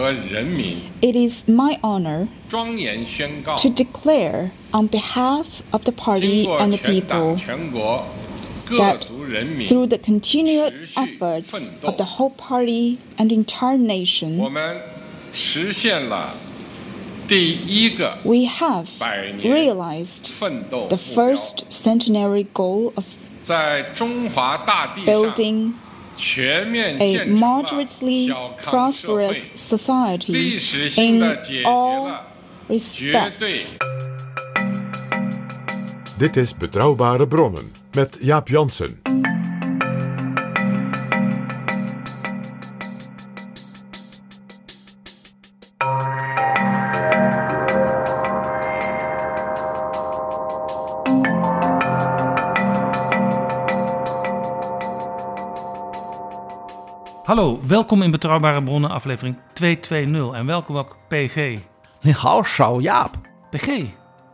和人民 it is my honor 庄严宣告， to declare on behalf of the 经 party 过 and the 全党 people 全国各 that 族人民， through the continued 持续 efforts 奋斗。 of the whole party and the entire 我 nation, 们实现了第一个 we have 百年 realized 奋斗 the 目标， first centenary goal of 在中华大地上 building 全面 a moderately prosperous society in all respects. Dit is Betrouwbare Bronnen met Jaap Jansen. Hallo, welkom in Betrouwbare Bronnen, aflevering 220. En welkom ook PG. Houwschouw Jaap. PG,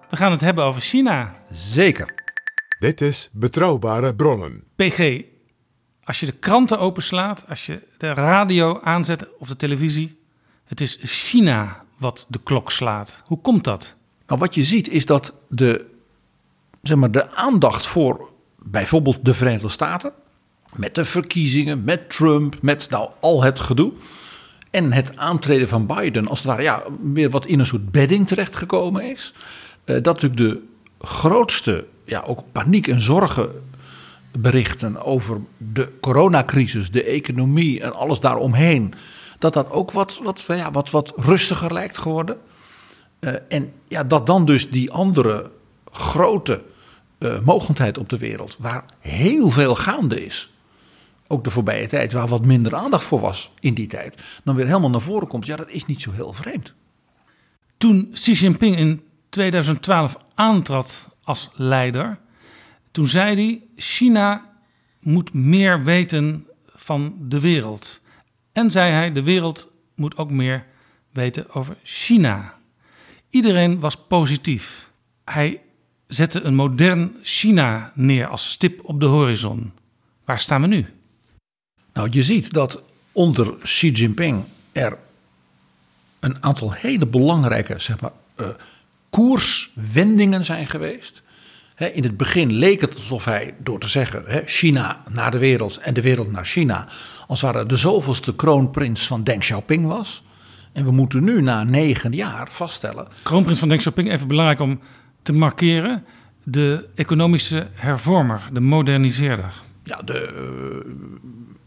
we gaan het hebben over China. Zeker. Dit is Betrouwbare Bronnen. PG, als je de kranten openslaat, als je de radio aanzet of de televisie, het is China wat de klok slaat. Hoe komt dat? Nou, wat je ziet is dat de, zeg maar, de aandacht voor bijvoorbeeld de Verenigde Staten, met de verkiezingen, met Trump, met nou, al het gedoe. En het aantreden van Biden, als het ware, ja, weer wat in een soort bedding terechtgekomen is. Eh, dat natuurlijk de grootste, ja, ook paniek en zorgen berichten over de coronacrisis, de economie en alles daaromheen. Dat dat ook wat, wat, ja, wat, wat rustiger lijkt geworden. Eh, en ja, dat dan dus die andere grote eh mogendheid op de wereld, waar heel veel gaande is, ook de voorbije tijd, waar wat minder aandacht voor was in die tijd, dan weer helemaal naar voren komt. Ja, dat is niet zo heel vreemd. Toen Xi Jinping in 2012 aantrad als leider, toen zei hij: China moet meer weten van de wereld. En zei hij: de wereld moet ook meer weten over China. Iedereen was positief. Hij zette een modern China neer als stip op de horizon. Waar staan we nu? Nou, je ziet dat onder Xi Jinping er een aantal hele belangrijke zeg maar, eh, koerswendingen zijn geweest. In het begin leek het alsof hij, door te zeggen China naar de wereld en de wereld naar China, als ware de zoveelste kroonprins van Deng Xiaoping was. En we moeten nu na negen jaar vaststellen Kroonprins van Deng Xiaoping, even belangrijk om te markeren. De economische hervormer, de moderniseerder. ja, de, eh,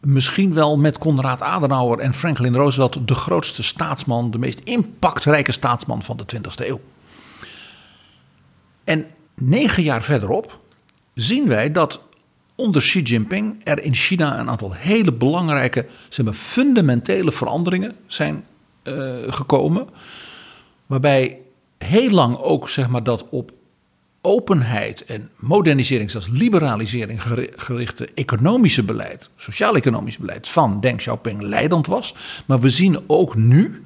misschien wel met Konrad Adenauer en Franklin Roosevelt de grootste staatsman, de meest impactrijke staatsman van de 20e eeuw. En negen jaar verderop zien wij dat onder Xi Jinping er in China een aantal hele belangrijke, zeg maar, fundamentele veranderingen zijn eh, gekomen. Waarbij heel lang ook zeg maar, dat op openheid en modernisering, zelfs liberalisering geri- gerichte economische beleid, sociaal-economisch beleid van Deng Xiaoping leidend was. Maar we zien ook nu,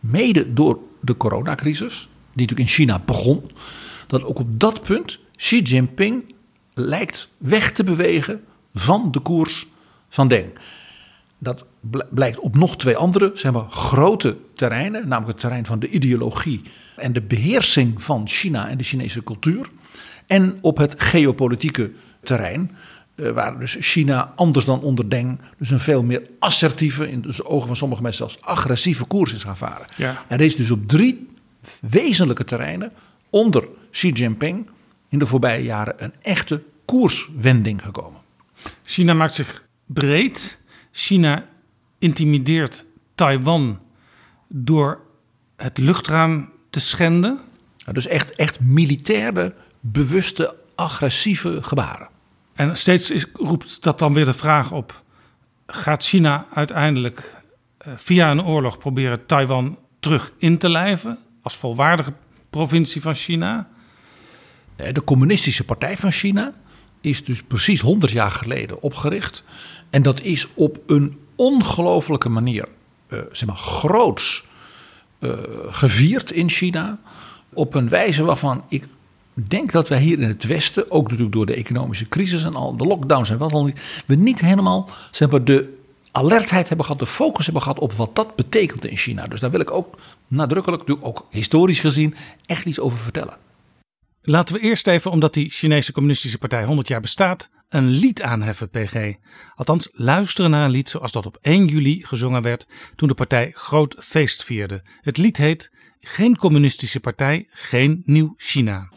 mede door de coronacrisis, die natuurlijk in China begon, dat ook op dat punt Xi Jinping lijkt weg te bewegen van de koers van Deng. Dat bl- blijkt op nog twee andere zeg maar, grote terreinen, namelijk het terrein van de ideologie en de beheersing van China en de Chinese cultuur. En op het geopolitieke terrein, eh, waar dus China anders dan onder Deng dus een veel meer assertieve, in de ogen van sommige mensen zelfs agressieve koers is gaan varen. Ja. Er is dus op drie wezenlijke terreinen onder Xi Jinping in de voorbije jaren een echte koerswending gekomen. China maakt zich breed. China intimideert Taiwan door het luchtruim te schenden. Nou, dus echt, echt militaire, bewuste, agressieve gebaren. En steeds is, roept dat dan weer de vraag op: gaat China uiteindelijk eh, via een oorlog proberen Taiwan terug in te lijven als volwaardige provincie van China? De Communistische Partij van China is dus precies 100 jaar geleden opgericht. En dat is op een ongelofelijke manier, eh, zeg maar, groots eh, gevierd in China. Op een wijze waarvan ik denk dat wij hier in het Westen, ook natuurlijk door de economische crisis en al de lockdowns en wat dan we niet helemaal zeg maar, de alertheid hebben gehad, de focus hebben gehad op wat dat betekent in China. Dus daar wil ik ook nadrukkelijk, ook historisch gezien, echt iets over vertellen. Laten we eerst even, omdat die Chinese Communistische Partij 100 jaar bestaat, een lied aanheffen, PG. Althans, luisteren naar een lied zoals dat op 1 juli gezongen werd toen de partij groot feest vierde. Het lied heet Geen Communistische Partij, geen Nieuw China.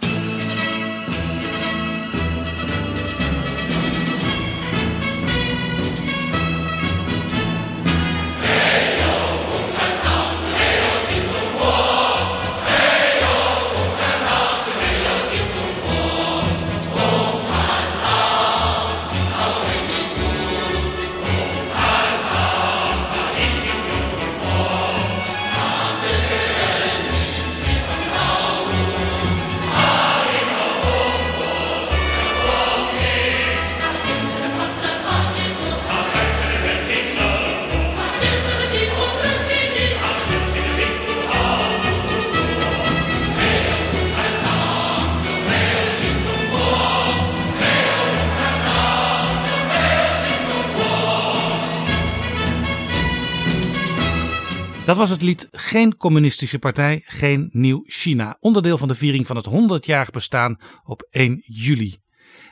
Dat was het lied Geen Communistische Partij, geen Nieuw China. Onderdeel van de viering van het 100-jarig bestaan op 1 juli.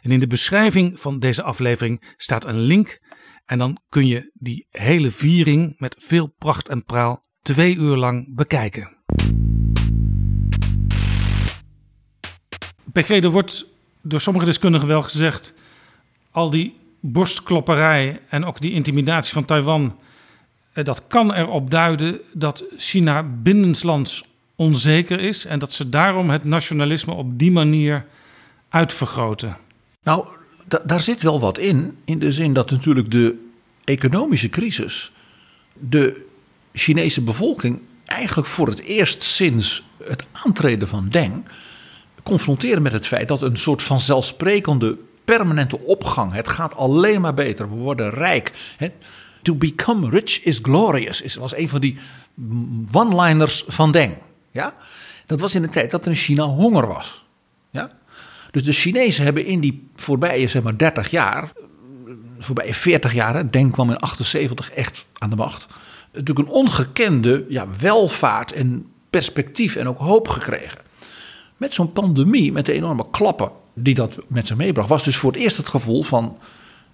En in de beschrijving van deze aflevering staat een link. En dan kun je die hele viering met veel pracht en praal twee uur lang bekijken. PG, er wordt door sommige deskundigen wel gezegd... al die borstklopperij en ook die intimidatie van Taiwan... eh, dat kan erop duiden dat China binnenlands onzeker is... en dat ze daarom het nationalisme op die manier uitvergroten. Nou, da- daar zit wel wat in. In de zin dat natuurlijk de economische crisis de Chinese bevolking eigenlijk voor het eerst sinds het aantreden van Deng confronteren met het feit dat een soort van zelfsprekende permanente opgang. Het gaat alleen maar beter. We worden rijk. Hè. To become rich is glorious. Is, was een van die one-liners van Deng. Ja? Dat was in de tijd dat er in China honger was. Ja? Dus de Chinezen hebben in die voorbije zeg maar, 30 jaar, voorbije 40 jaar, Deng kwam in 78 echt aan de macht, natuurlijk een ongekende ja, welvaart en perspectief en ook hoop gekregen. Met zo'n pandemie, met de enorme klappen die dat met zich meebracht, was dus voor het eerst het gevoel van,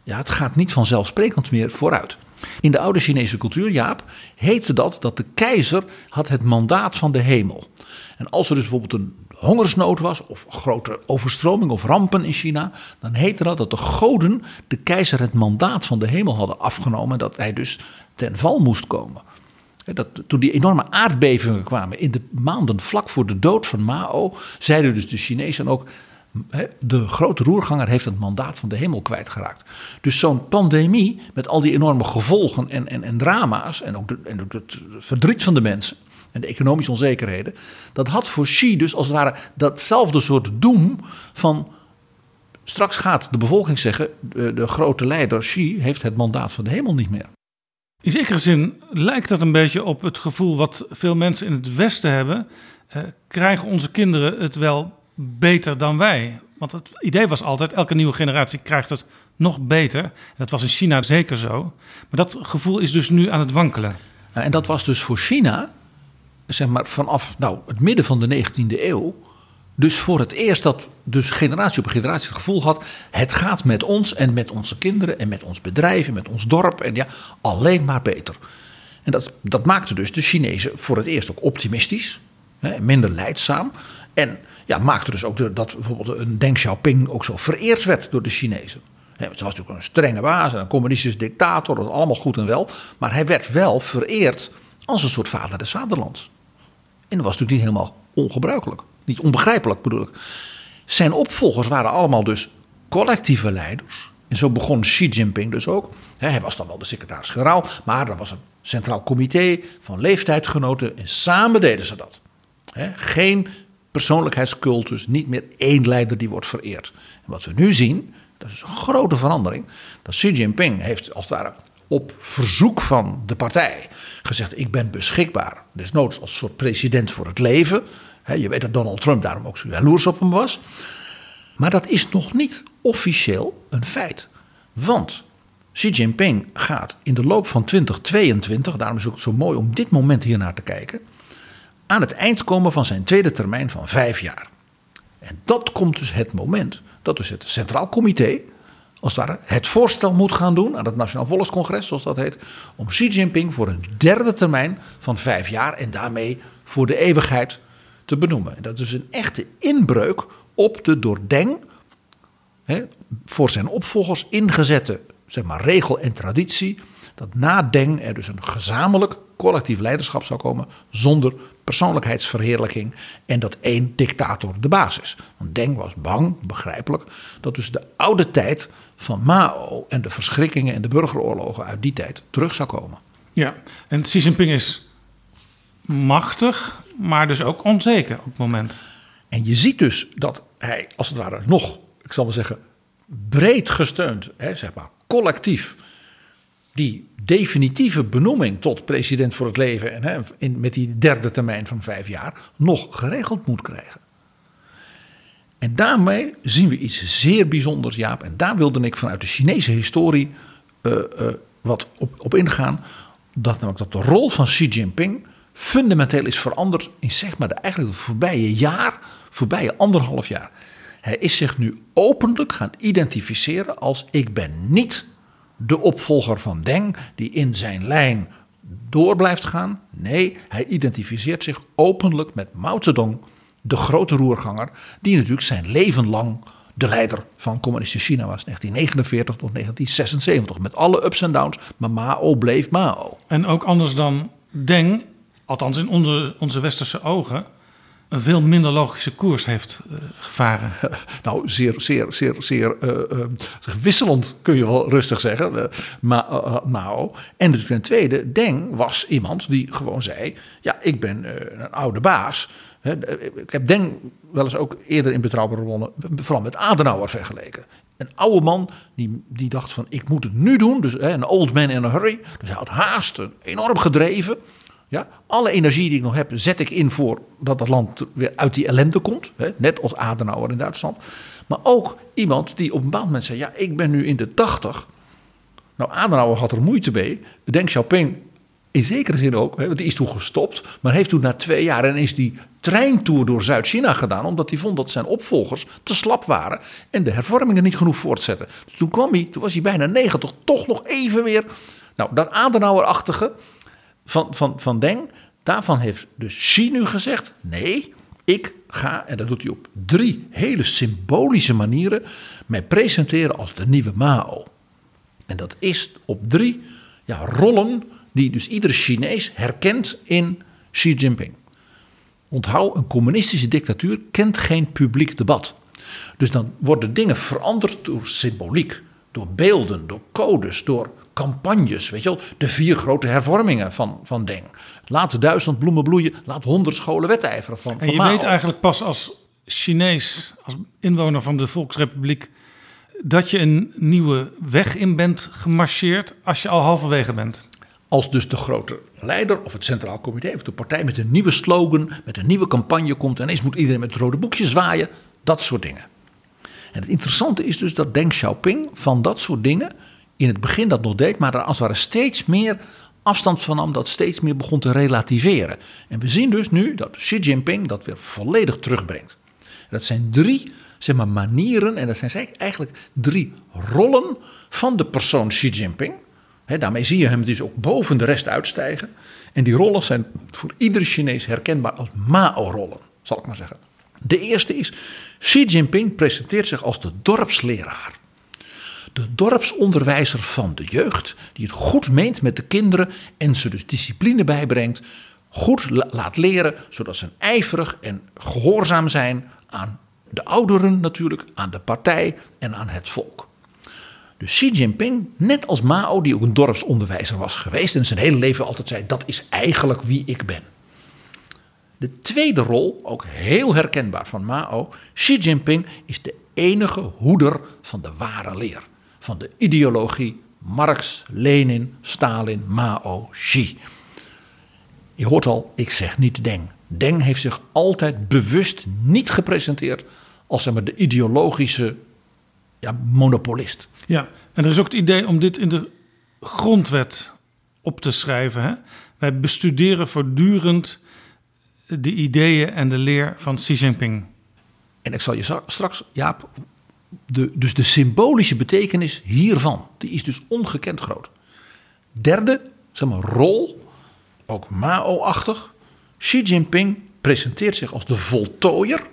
ja, het gaat niet vanzelfsprekend meer vooruit. In de oude Chinese cultuur, Jaap, heette dat dat de keizer had het mandaat van de hemel. En als er dus bijvoorbeeld een hongersnood was, of grote overstroming of rampen in China, dan heette dat dat de goden de keizer het mandaat van de hemel hadden afgenomen en dat hij dus ten val moest komen. Dat, toen die enorme aardbevingen kwamen in de maanden vlak voor de dood van Mao, zeiden dus de Chinezen ook, de grote roerganger heeft het mandaat van de hemel kwijtgeraakt. Dus zo'n pandemie met al die enorme gevolgen en, en, en drama's en ook, de, en ook het verdriet van de mensen en de economische onzekerheden, dat had voor Xi dus als het ware datzelfde soort doem van straks gaat de bevolking zeggen, de, de grote leider Xi heeft het mandaat van de hemel niet meer. In zekere zin lijkt dat een beetje op het gevoel wat veel mensen in het Westen hebben. Eh, krijgen onze kinderen het wel beter dan wij? Want het idee was altijd, elke nieuwe generatie krijgt het nog beter. Dat was in China zeker zo. Maar dat gevoel is dus nu aan het wankelen. En dat was dus voor China, zeg maar vanaf nou, het midden van de 19e eeuw, Dus voor het eerst dat dus generatie op generatie het gevoel had... het gaat met ons en met onze kinderen en met ons bedrijf en met ons dorp... en ja, alleen maar beter. En dat, dat maakte dus de Chinezen voor het eerst ook optimistisch... Hè, minder leidzaam. En ja, maakte dus ook dat bijvoorbeeld een Deng Xiaoping ook zo vereerd werd door de Chinezen. Ze was natuurlijk een strenge baas en een communistisch dictator, dat allemaal goed en wel. Maar hij werd wel vereerd als een soort vader des vaderlands. En dat was natuurlijk niet helemaal ongebruikelijk. Niet onbegrijpelijk bedoel ik. Zijn opvolgers waren allemaal dus collectieve leiders. En zo begon Xi Jinping dus ook. Hij was dan wel de secretaris-generaal, maar er was een centraal comité van leeftijdgenoten. En samen deden ze dat. Geen persoonlijkheidscultus, niet meer één leider die wordt vereerd. En wat we nu zien, dat is een grote verandering. Dat Xi Jinping heeft als het ware op verzoek van de partij gezegd: Ik ben beschikbaar, desnoods als soort president voor het leven. Je weet dat Donald Trump daarom ook zo jaloers op hem was. Maar dat is nog niet officieel een feit. Want Xi Jinping gaat in de loop van 2022, daarom is het ook zo mooi om dit moment hier naar te kijken, aan het eind komen van zijn tweede termijn van vijf jaar. En dat komt dus het moment dat dus het Centraal Comité, als het ware, het voorstel moet gaan doen aan het Nationaal Volkscongres, zoals dat heet, om Xi Jinping voor een derde termijn van vijf jaar en daarmee voor de eeuwigheid te benoemen. En dat is een echte inbreuk op de door Deng hè, voor zijn opvolgers ingezette zeg maar, regel en traditie. Dat na Deng er dus een gezamenlijk collectief leiderschap zou komen. zonder persoonlijkheidsverheerlijking. en dat één dictator de baas is. Want Deng was bang, begrijpelijk. dat dus de oude tijd van Mao. en de verschrikkingen en de burgeroorlogen uit die tijd terug zou komen. Ja, en Xi Jinping is machtig, maar dus ook onzeker op het moment. En je ziet dus dat hij, als het ware, nog, ik zal maar zeggen, breed gesteund, hè, zeg maar, collectief, die definitieve benoeming tot president voor het leven en hè, in, met die derde termijn van vijf jaar nog geregeld moet krijgen. En daarmee zien we iets zeer bijzonders, Jaap. En daar wilde ik vanuit de Chinese historie eh, eh, wat op, op ingaan. Dat namelijk dat de rol van Xi Jinping fundamenteel is veranderd in zeg maar de, eigenlijk het voorbije jaar, voorbije anderhalf jaar. Hij is zich nu openlijk gaan identificeren als ik ben niet de opvolger van Deng die in zijn lijn door blijft gaan. Nee, hij identificeert zich openlijk met Mao Zedong, de grote roerganger, die natuurlijk zijn leven lang de leider van communistisch China was, 1949 tot 1976, met alle ups en downs, maar Mao bleef Mao. En ook anders dan Deng, althans in onze, onze westerse ogen, een veel minder logische koers heeft eh, gevaren. Nou, zeer, zeer, zeer, zeer eh, wisselend kun je wel rustig zeggen, Ma- eh, Mao. En ten tweede, Deng was iemand die gewoon zei, ja, ik ben een oude baas. Ik heb Deng wel eens ook eerder in betrouwbare bronnen, vooral met Adenauer vergeleken. Een oude man die, die dacht van, ik moet het nu doen. Dus een old man in a hurry. Dus hij had haast, enorm gedreven. Ja, alle energie die ik nog heb, zet ik in voor dat dat land weer uit die ellende komt. Hè, net als Adenauer in Duitsland. Maar ook iemand die op een bepaald moment zei: Ja, ik ben nu in de tachtig. Nou, Adenauer had er moeite mee. Deng Xiaoping in zekere zin ook, hè, want die is toen gestopt. Maar heeft toen na twee jaar en is die treintour door Zuid-China gedaan. Omdat hij vond dat zijn opvolgers te slap waren. En de hervormingen niet genoeg voortzetten. Toen kwam hij, toen was hij bijna 90, toch nog even weer. Nou, dat Adenauer-achtige van, van, van Deng, daarvan heeft dus Xi nu gezegd: nee, ik ga, en dat doet hij op drie hele symbolische manieren, mij presenteren als de nieuwe Mao. En dat is op drie ja, rollen die dus iedere Chinees herkent in Xi Jinping. Onthoud, een communistische dictatuur kent geen publiek debat. Dus dan worden dingen veranderd door symboliek, door beelden, door codes, door campagnes. Weet je wel, de vier grote hervormingen van, van Deng. Laat Duitsland bloemen bloeien, laat honderd scholen wedijveren van, En je Mao. weet eigenlijk pas als Chinees, als inwoner van de Volksrepubliek, dat je een nieuwe weg in bent gemarcheerd als je al halverwege bent. Als dus de grote leider of het Centraal Comité of de partij met een nieuwe slogan, met een nieuwe campagne komt. En ineens moet iedereen met het rode boekje zwaaien. Dat soort dingen. En het interessante is dus dat Deng Xiaoping van dat soort dingen in het begin dat nog deed, maar er als het ware steeds meer afstand van nam, dat steeds meer begon te relativeren. En we zien dus nu dat Xi Jinping dat weer volledig terugbrengt. Dat zijn drie zeg maar, manieren en dat zijn eigenlijk drie rollen van de persoon Xi Jinping. Hè, daarmee zie je hem dus ook boven de rest uitstijgen. En die rollen zijn voor iedere Chinees herkenbaar als Mao-rollen, zal ik maar zeggen. De eerste is, Xi Jinping presenteert zich als de dorpsleraar. De dorpsonderwijzer van de jeugd, die het goed meent met de kinderen en ze dus discipline bijbrengt, goed la- laat leren, zodat ze ijverig en gehoorzaam zijn aan de ouderen natuurlijk, aan de partij en aan het volk. Dus Xi Jinping, net als Mao, die ook een dorpsonderwijzer was geweest en zijn hele leven altijd zei: dat is eigenlijk wie ik ben. De tweede rol, ook heel herkenbaar van Mao, Xi Jinping is de enige hoeder van de ware leer. Van de ideologie Marx, Lenin, Stalin, Mao, Xi. Je hoort al, ik zeg niet Deng. Deng heeft zich altijd bewust niet gepresenteerd als zeg maar, de ideologische ja, monopolist. Ja, en er is ook het idee om dit in de grondwet op te schrijven. Hè? Wij bestuderen voortdurend de ideeën en de leer van Xi Jinping. En ik zal je straks, Jaap, de, dus de symbolische betekenis hiervan, die is dus ongekend groot. Derde, zeg maar, rol, ook Mao-achtig. Xi Jinping presenteert zich als de voltooier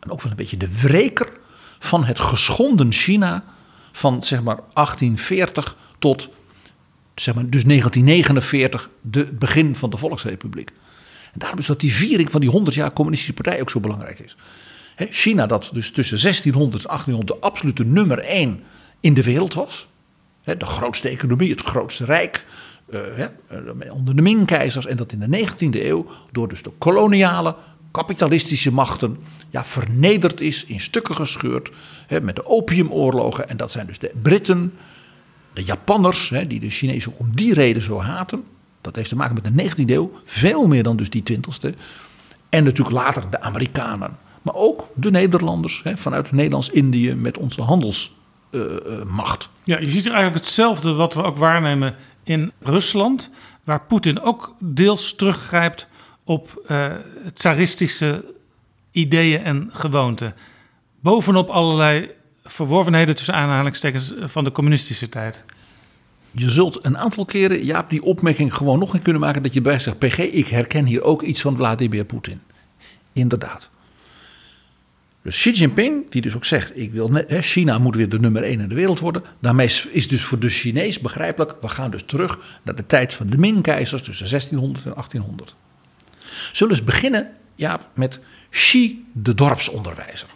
en ook wel een beetje de wreker van het geschonden China van zeg maar 1840 tot zeg maar, dus 1949, de begin van de Volksrepubliek. En daarom is dat die viering van die 100 jaar communistische partij ook zo belangrijk is. China, dat dus tussen 1600 en 1800 de absolute nummer 1 in de wereld was. De grootste economie, het grootste rijk. eh, eh, onder de Ming-keizers. En dat in de 19e eeuw door dus de koloniale, kapitalistische machten. Ja, vernederd is, in stukken gescheurd. Met de opiumoorlogen. En dat zijn dus de Britten, de Japanners, die de Chinezen om die reden zo haten. Dat heeft te maken met de 19e eeuw, veel meer dan dus die 20e. En natuurlijk later de Amerikanen. Maar ook de Nederlanders hè, vanuit Nederlands-Indië met onze handelsmacht. Ja, je ziet eigenlijk hetzelfde wat we ook waarnemen in Rusland, waar Poetin ook deels teruggrijpt op eh tsaristische ideeën en gewoonten. Bovenop allerlei verworvenheden tussen aanhalingstekens van de communistische tijd. Je zult een aantal keren, Jaap, die opmerking gewoon nog een kunnen maken. Dat je bij zegt, PG, ik herken hier ook iets van Vladimir Poetin. Inderdaad. Dus Xi Jinping, die dus ook zegt, ik wil China moet weer de nummer 1 in de wereld worden. Daarmee is- dus voor de Chinees begrijpelijk, we gaan dus terug naar de tijd van de Ming-keizers tussen 1600 en 1800. Zullen we eens beginnen, Jaap, met Xi de dorpsonderwijzer.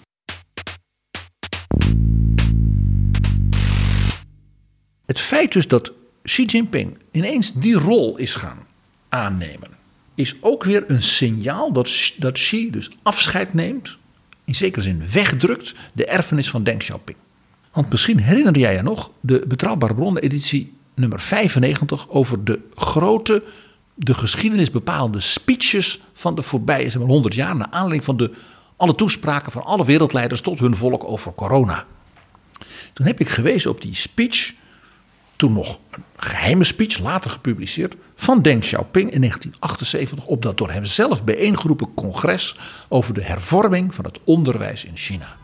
Het feit dus dat Xi Jinping ineens die rol is gaan aannemen, is ook weer een signaal dat, dat Xi dus afscheid neemt, in zekere zin wegdrukt, de erfenis van Deng Xiaoping. Want misschien herinner jij je nog de Betrouwbare Bronnen editie nummer 95 over de grote, de geschiedenis bepalende speeches van de voorbije zeg maar, 100 jaar, naar aanleiding van de, alle toespraken van alle wereldleiders tot hun volk over corona. Toen heb ik gewezen op die speech toen nog een geheime speech, later gepubliceerd, van Deng Xiaoping in 1978 op dat door hem zelf bijeengeroepen congres over de hervorming van het onderwijs in China.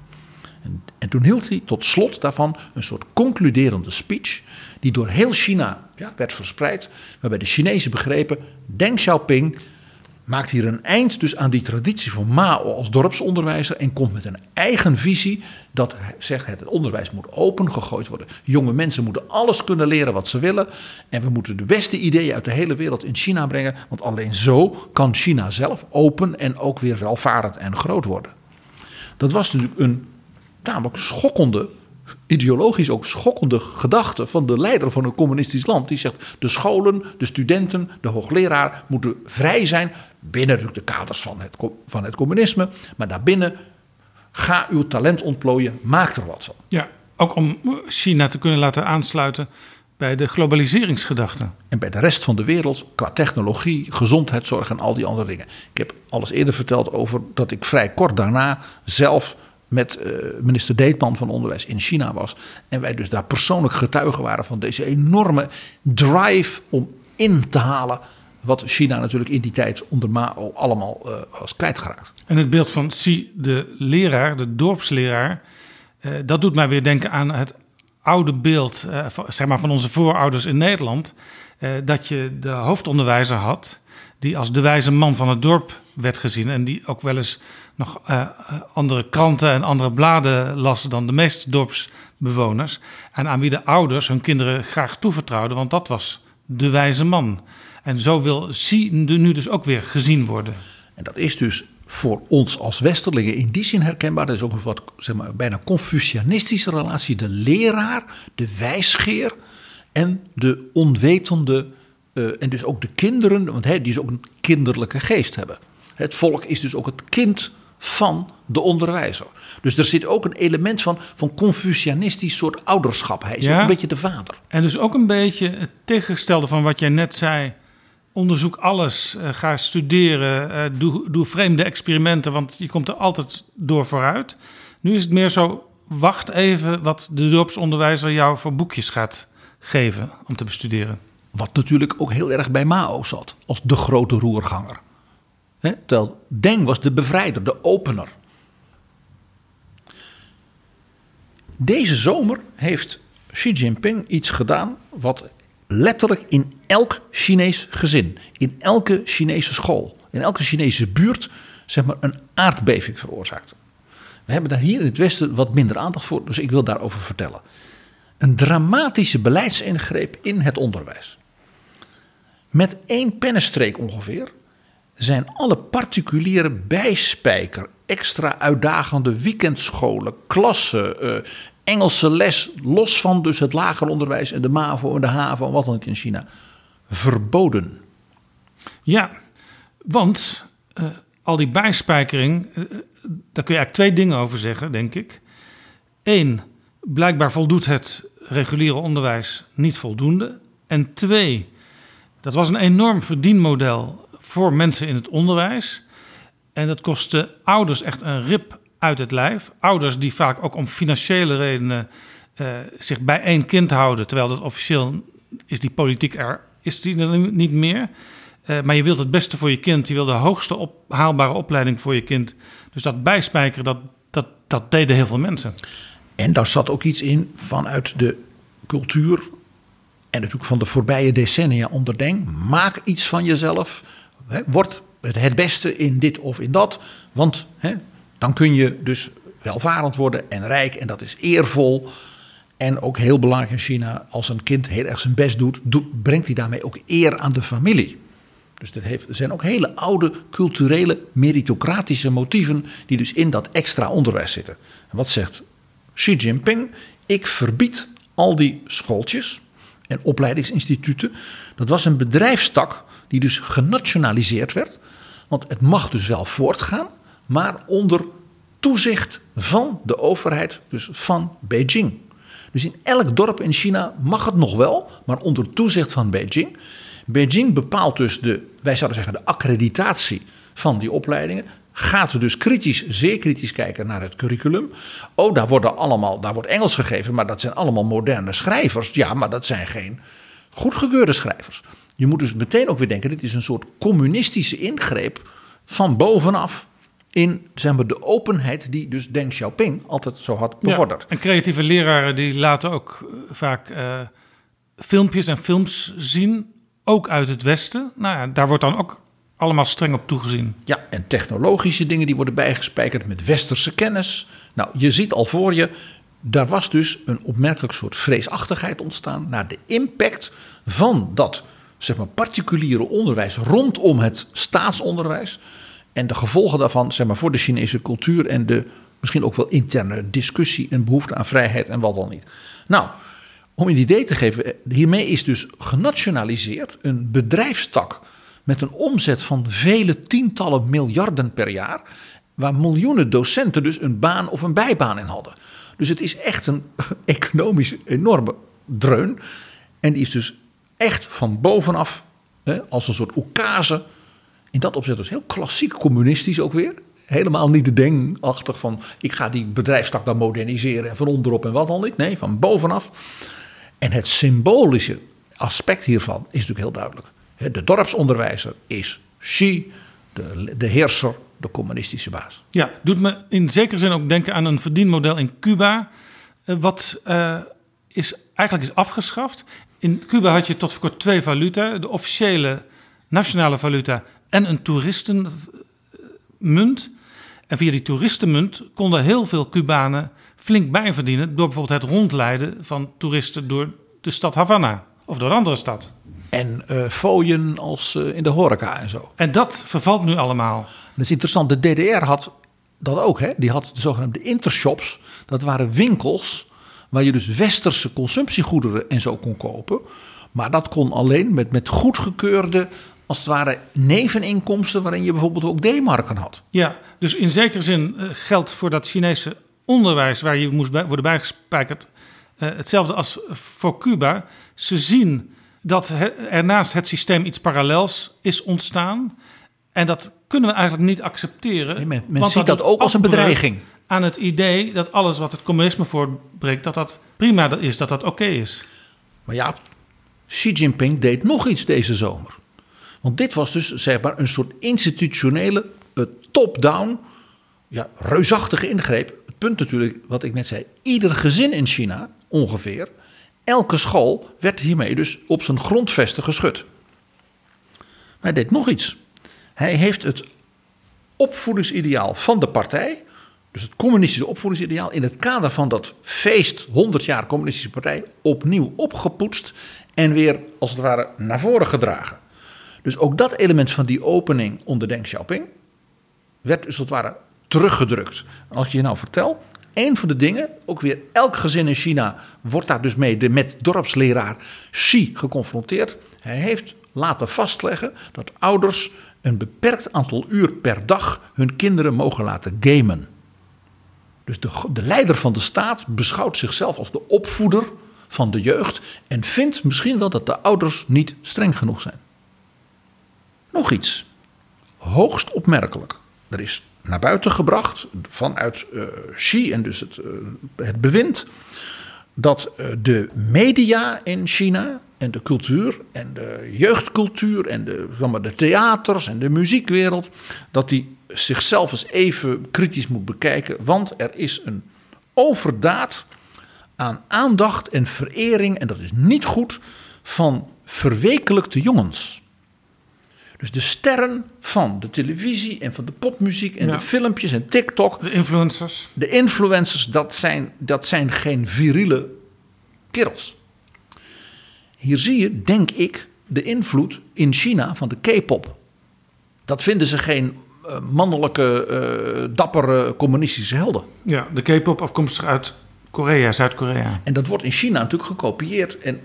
En, en toen hield hij tot slot daarvan een soort concluderende speech, die door heel China ja, werd verspreid, waarbij de Chinezen begrepen, Deng Xiaoping maakt hier een eind dus aan die traditie van Mao als dorpsonderwijzer en komt met een eigen visie dat zegt het onderwijs moet open gegooid worden. Jonge mensen moeten alles kunnen leren wat ze willen en we moeten de beste ideeën uit de hele wereld in China brengen, want alleen zo kan China zelf open en ook weer welvarend en groot worden. Dat was natuurlijk een tamelijk schokkende, ideologisch ook schokkende gedachte van de leider van een communistisch land. Die zegt: de scholen, de studenten, de hoogleraar moeten vrij zijn. Binnen de kaders van het, van het communisme. Maar daarbinnen, ga uw talent ontplooien, maak er wat van. Ja, ook om China te kunnen laten aansluiten bij de globaliseringsgedachte. En bij de rest van de wereld, qua technologie, gezondheidszorg en al die andere dingen. Ik heb alles eerder verteld over dat ik vrij kort daarna zelf met eh, minister Deetman van Onderwijs in China was. En wij dus daar persoonlijk getuigen waren van deze enorme drive om in te halen wat China natuurlijk in die tijd onder Mao allemaal uh, was kwijtgeraakt. En het beeld van Xi, de leraar, de dorpsleraar, uh, dat doet mij weer denken aan het oude beeld zeg maar van onze voorouders in Nederland. dat je de hoofdonderwijzer had, die als de wijze man van het dorp werd gezien en die ook wel eens nog andere kranten en andere bladen las dan de meeste dorpsbewoners. En aan wie de ouders hun kinderen graag toevertrouwden, want dat was de wijze man. En zo wil Xi nu dus ook weer gezien worden. En dat is dus voor ons als Westerlingen in die zin herkenbaar. Dat is ook een wat zeg maar, bijna Confucianistische relatie. De leraar, de wijsgeer en de onwetende. Uh, en dus ook de kinderen, want hij die dus ook een kinderlijke geest hebben. Het volk is dus ook het kind van de onderwijzer. Dus er zit ook een element van, van Confucianistisch soort ouderschap. Hij is ook een beetje de vader. En dus ook een beetje het tegengestelde van wat jij net zei. Onderzoek alles, uh, ga studeren, uh, doe, doe vreemde experimenten, want je komt er altijd door vooruit. Nu is het meer zo, wacht even wat de dorpsonderwijzer jou voor boekjes gaat geven om te bestuderen. Wat natuurlijk ook heel erg bij Mao zat, als de grote roerganger. He, terwijl Deng was de bevrijder, de opener. Deze zomer heeft Xi Jinping iets gedaan wat letterlijk in elk Chinees gezin, in elke Chinese school, in elke Chinese buurt, zeg maar, een aardbeving veroorzaakt. We hebben daar hier in het Westen wat minder aandacht voor, dus ik wil daarover vertellen. Een dramatische beleidsingreep in het onderwijs. Met één pennenstreek ongeveer zijn alle particuliere bijspijker, extra uitdagende weekendscholen, klassen, uh, Engelse les, los van dus het lager onderwijs en de MAVO en de HAVO en wat dan ook in China, verboden. Ja, want uh, al die bijspijkering, uh, daar kun je eigenlijk twee dingen over zeggen, denk ik. Eén, blijkbaar voldoet het reguliere onderwijs niet voldoende. En twee, dat was een enorm verdienmodel voor mensen in het onderwijs. En dat kostte ouders echt een rip uit het lijf. Ouders die vaak ook om financiële redenen uh, zich bij één kind houden, terwijl dat officieel is die politiek er is die niet meer. Uh, maar je wilt het beste voor je kind, je wil de hoogste haalbare opleiding voor je kind. Dus dat bijspijkeren, dat, dat, dat deden heel veel mensen. En daar zat ook iets in vanuit de cultuur en natuurlijk van de voorbije decennia onder Deng. Maak iets van jezelf. Hè, word het beste in dit of in dat. Want hè, dan kun je dus welvarend worden en rijk. En dat is eervol. En ook heel belangrijk in China, als een kind heel erg zijn best doet, brengt hij daarmee ook eer aan de familie. Dus dat heeft, er zijn ook hele oude culturele meritocratische motieven die dus in dat extra onderwijs zitten. En wat zegt Xi Jinping? Ik verbied al die schooltjes en opleidingsinstituten. Dat was een bedrijfstak die dus genationaliseerd werd. Want het mag dus wel voortgaan, maar onder toezicht van de overheid, dus van Beijing. Dus in elk dorp in China mag het nog wel, maar onder toezicht van Beijing. Beijing bepaalt dus de, wij zouden zeggen, de accreditatie van die opleidingen. Gaat dus kritisch, zeer kritisch kijken naar het curriculum. Oh, daar, worden allemaal, daar wordt Engels gegeven, maar dat zijn allemaal moderne schrijvers. Ja, maar dat zijn geen goedgekeurde schrijvers. Je moet dus meteen ook weer denken: dit is een soort communistische ingreep van bovenaf in zeg maar, de openheid die dus Deng Xiaoping altijd zo had bevorderd. Ja, en creatieve leraren die laten ook eh, vaak uh, filmpjes en films zien, ook uit het Westen. Nou ja, daar wordt dan ook allemaal streng op toegezien. Ja, en technologische dingen die worden bijgespijkerd met westerse kennis. Nou, je ziet al voor je, daar was dus een opmerkelijk soort vreesachtigheid ontstaan naar de impact van dat zeg maar, particuliere onderwijs rondom het staatsonderwijs. En de gevolgen daarvan zeg maar, voor de Chinese cultuur en de misschien ook wel interne discussie en behoefte aan vrijheid en wat dan niet. Nou, om een idee te geven, hiermee is dus genationaliseerd een bedrijfstak met een omzet van vele tientallen miljarden per jaar, waar miljoenen docenten dus een baan of een bijbaan in hadden. Dus het is echt een economisch enorme dreun. En die is dus echt van bovenaf, hè, als een soort oekase, in dat opzicht dus heel klassiek communistisch ook weer. Helemaal niet de denkachtig van ik ga die bedrijfstak dan moderniseren en van onderop en wat dan niet. Nee, van bovenaf. En het symbolische aspect hiervan is natuurlijk heel duidelijk. De dorpsonderwijzer is Xi, de, de heerser, de communistische baas. Ja, doet me in zekere zin ook denken aan een verdienmodel in Cuba. eh, wat eh, is, eigenlijk is afgeschaft. In Cuba had je tot voor kort twee valuta: de officiële nationale valuta en een toeristenmunt. En via die toeristenmunt konden heel veel Cubanen flink bijverdienen. door bijvoorbeeld het rondleiden van toeristen door de stad Havana of door een andere stad. En eh fooien als eh, in de horeca en zo. En dat vervalt nu allemaal. Dat is interessant. De DDR had dat ook. Hè? Die had de zogenaamde intershops. Dat waren winkels waar je dus westerse consumptiegoederen en zo kon kopen. Maar dat kon alleen met, met goedgekeurde, als het ware, neveninkomsten... waarin je bijvoorbeeld ook D-marken had. Ja, dus in zekere zin eh, geldt voor dat Chinese onderwijs waar je moest bij, worden bijgespijkerd eh, hetzelfde als voor Cuba. Ze zien dat he- er naast het systeem iets parallels is ontstaan. En dat kunnen we eigenlijk niet accepteren. Nee, men ziet dat doet ook als een bedreiging. Aan het idee dat alles wat het communisme voortbrengt, dat dat prima is, dat dat oké is. Maar ja, Xi Jinping deed nog iets deze zomer. Want dit was dus zeg maar een soort institutionele eh, top-down, ja, reusachtige ingreep. Het punt natuurlijk, wat ik net zei, ieder gezin in China ongeveer, elke school werd hiermee dus op zijn grondvesten geschud. Maar hij deed nog iets. Hij heeft het opvoedingsideaal van de partij, dus het communistische opvoedingsideaal, in het kader van dat feest 100 jaar communistische partij, opnieuw opgepoetst en weer als het ware naar voren gedragen. Dus ook dat element van die opening onder Deng Xiaoping werd dus als het ware teruggedrukt. En als ik je nou vertel, een van de dingen, ook weer elk gezin in China wordt daar dus mee de, met dorpsleraar Xi geconfronteerd. Hij heeft laten vastleggen dat ouders een beperkt aantal uur per dag hun kinderen mogen laten gamen. Dus de, de leider van de staat beschouwt zichzelf als de opvoeder van de jeugd en vindt misschien wel dat de ouders niet streng genoeg zijn. Nog iets, hoogst opmerkelijk. Er is naar buiten gebracht vanuit uh, Xi en dus het, uh, het bewind dat uh, de media in China en de cultuur en de jeugdcultuur en de, zeg maar, de theaters en de muziekwereld, dat die zichzelf eens even kritisch moet bekijken, want er is een overdaad aan aandacht en verering, en dat is niet goed, van verwekelijkte jongens. Dus de sterren van de televisie en van de popmuziek en Ja. de filmpjes en TikTok. De influencers. De influencers, dat zijn, dat zijn geen viriele kerels. Hier zie je, denk ik, de invloed in China van de K-pop. Dat vinden ze geen mannelijke, eh, dappere communistische helden. Ja, de K-pop afkomstig uit Korea, Zuid-Korea. En dat wordt in China natuurlijk gekopieerd. En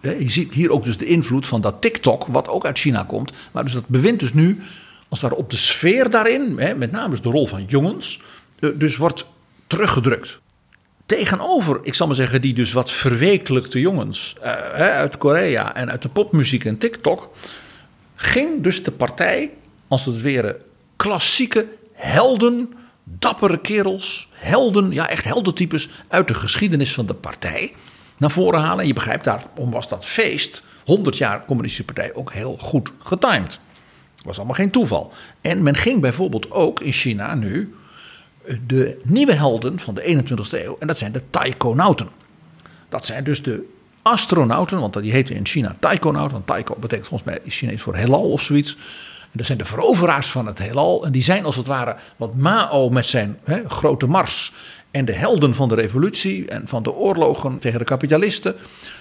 hè, je ziet hier ook dus de invloed van dat TikTok, wat ook uit China komt. Maar dus dat bevindt dus nu, als ware op de sfeer daarin, hè, met name dus de rol van jongens, eh, dus wordt teruggedrukt. Tegenover, ik zal maar zeggen, die dus wat verwekelijkte jongens eh, hè, uit Korea en uit de popmuziek en TikTok, ging dus de partij, als het ware klassieke helden, dappere kerels, helden, ja echt heldentypes uit de geschiedenis van de partij naar voren halen. En je begrijpt, daarom was dat feest, 100 jaar communistische partij, ook heel goed getimed. was allemaal geen toeval. En men ging bijvoorbeeld ook in China nu de nieuwe helden van de 21ste eeuw, en dat zijn de taikonauten. Dat zijn dus de astronauten, want die heten in China taikonauten, want taiko betekent volgens mij Chinees voor heelal of zoiets. Dat zijn de veroveraars van het heelal. En die zijn als het ware wat Mao met zijn hè, grote mars. En de helden van de revolutie en van de oorlogen tegen de kapitalisten.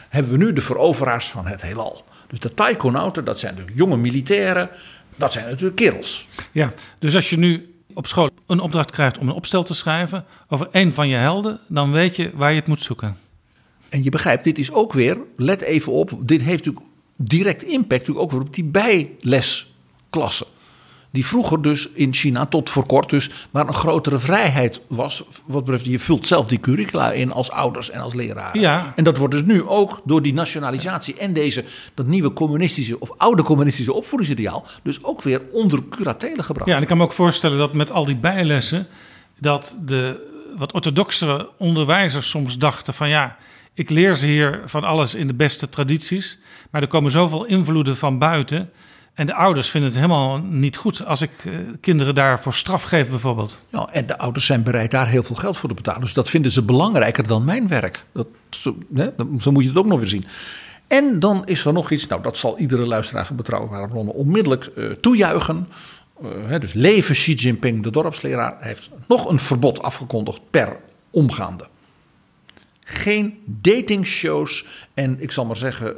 Hebben we nu de veroveraars van het heelal. Dus de taikonauten, dat zijn natuurlijk jonge militairen. Dat zijn natuurlijk kerels. Ja, dus als je nu op school een opdracht krijgt om een opstel te schrijven over een van je helden, dan weet je waar je het moet zoeken. En je begrijpt, dit is ook weer, let even op, dit heeft natuurlijk direct impact natuurlijk ook weer op die bijlesklassen. Die vroeger dus in China tot voor kort dus maar een grotere vrijheid was. Wat betreft, je vult zelf die curricula in als ouders en als leraren. Ja. En dat wordt dus nu ook door die nationalisatie en deze, dat nieuwe communistische of oude communistische opvoedingsideaal. Dus ook weer onder curatele gebracht. Ja, en ik kan me ook voorstellen dat met al die bijlessen, dat de wat orthodoxere onderwijzers soms dachten van ja, ik leer ze hier van alles in de beste tradities. Maar er komen zoveel invloeden van buiten. En de ouders vinden het helemaal niet goed als ik eh, kinderen daarvoor straf geef, bijvoorbeeld. Ja, en de ouders zijn bereid daar heel veel geld voor te betalen. Dus dat vinden ze belangrijker dan mijn werk. Dat, zo, hè, zo moet je het ook nog weer zien. En dan is er nog iets, nou dat zal iedere luisteraar van Betrouwbare Bronnen onmiddellijk eh, toejuichen. Eh, hè, dus leven Xi Jinping, de dorpsleraar, heeft nog een verbod afgekondigd per omgaande. Geen datingshows en ik zal maar zeggen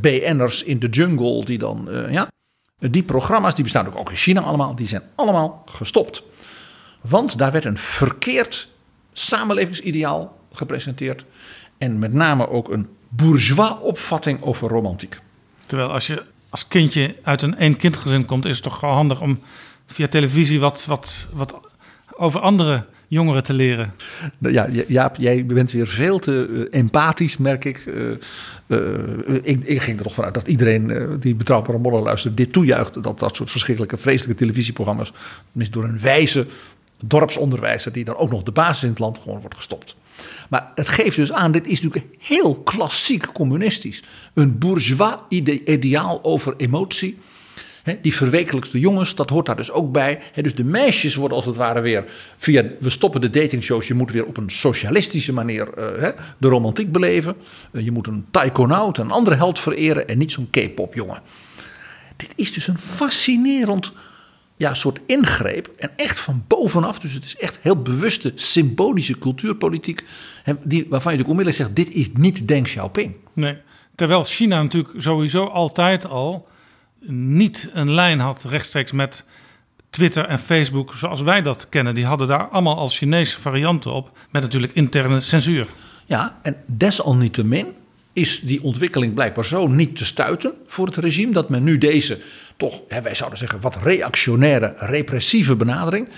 BN'ers in de jungle die dan, ja. Die programma's, die bestaan ook, ook in China allemaal, die zijn allemaal gestopt. Want daar werd een verkeerd samenlevingsideaal gepresenteerd. En met name ook een bourgeois opvatting over romantiek. Terwijl als je als kindje uit een één kindgezin komt, is het toch wel handig om via televisie wat, wat, wat over andere jongeren te leren. Nou Ja, Jaap, jij bent weer veel te eh, empathisch, merk ik. Eh, eh, ik. Ik ging er toch vanuit dat iedereen die betrouwbare modder luistert... dit toejuicht, dat dat soort verschrikkelijke, vreselijke televisieprogramma's... door een wijze dorpsonderwijzer... die dan ook nog de basis in het land gewoon wordt gestopt. Maar het geeft dus aan, dit is natuurlijk heel klassiek communistisch. Een bourgeois ide- ideaal over emotie... Die verwekelijkste jongens, dat hoort daar dus ook bij. Dus de meisjes worden als het ware weer via. We stoppen de datingshows. Je moet weer op een socialistische manier eh, de romantiek beleven. Eh, je moet een taikonaut, een andere held vereren. En niet zo'n K-pop jongen. Dit is dus een fascinerend ja, soort ingreep. En echt van bovenaf. Dus het is echt heel bewuste symbolische cultuurpolitiek. Die, waarvan je natuurlijk onmiddellijk zegt: dit is niet Deng Xiaoping. Nee. Terwijl China natuurlijk sowieso altijd al niet een lijn had rechtstreeks met Twitter en Facebook zoals wij dat kennen. Die hadden daar allemaal al Chinese varianten op. Met natuurlijk interne censuur. Ja, en desalniettemin is die ontwikkeling blijkbaar zo niet te stuiten voor het regime dat men nu deze toch, hè, wij zouden zeggen, wat reactionaire, repressieve benadering.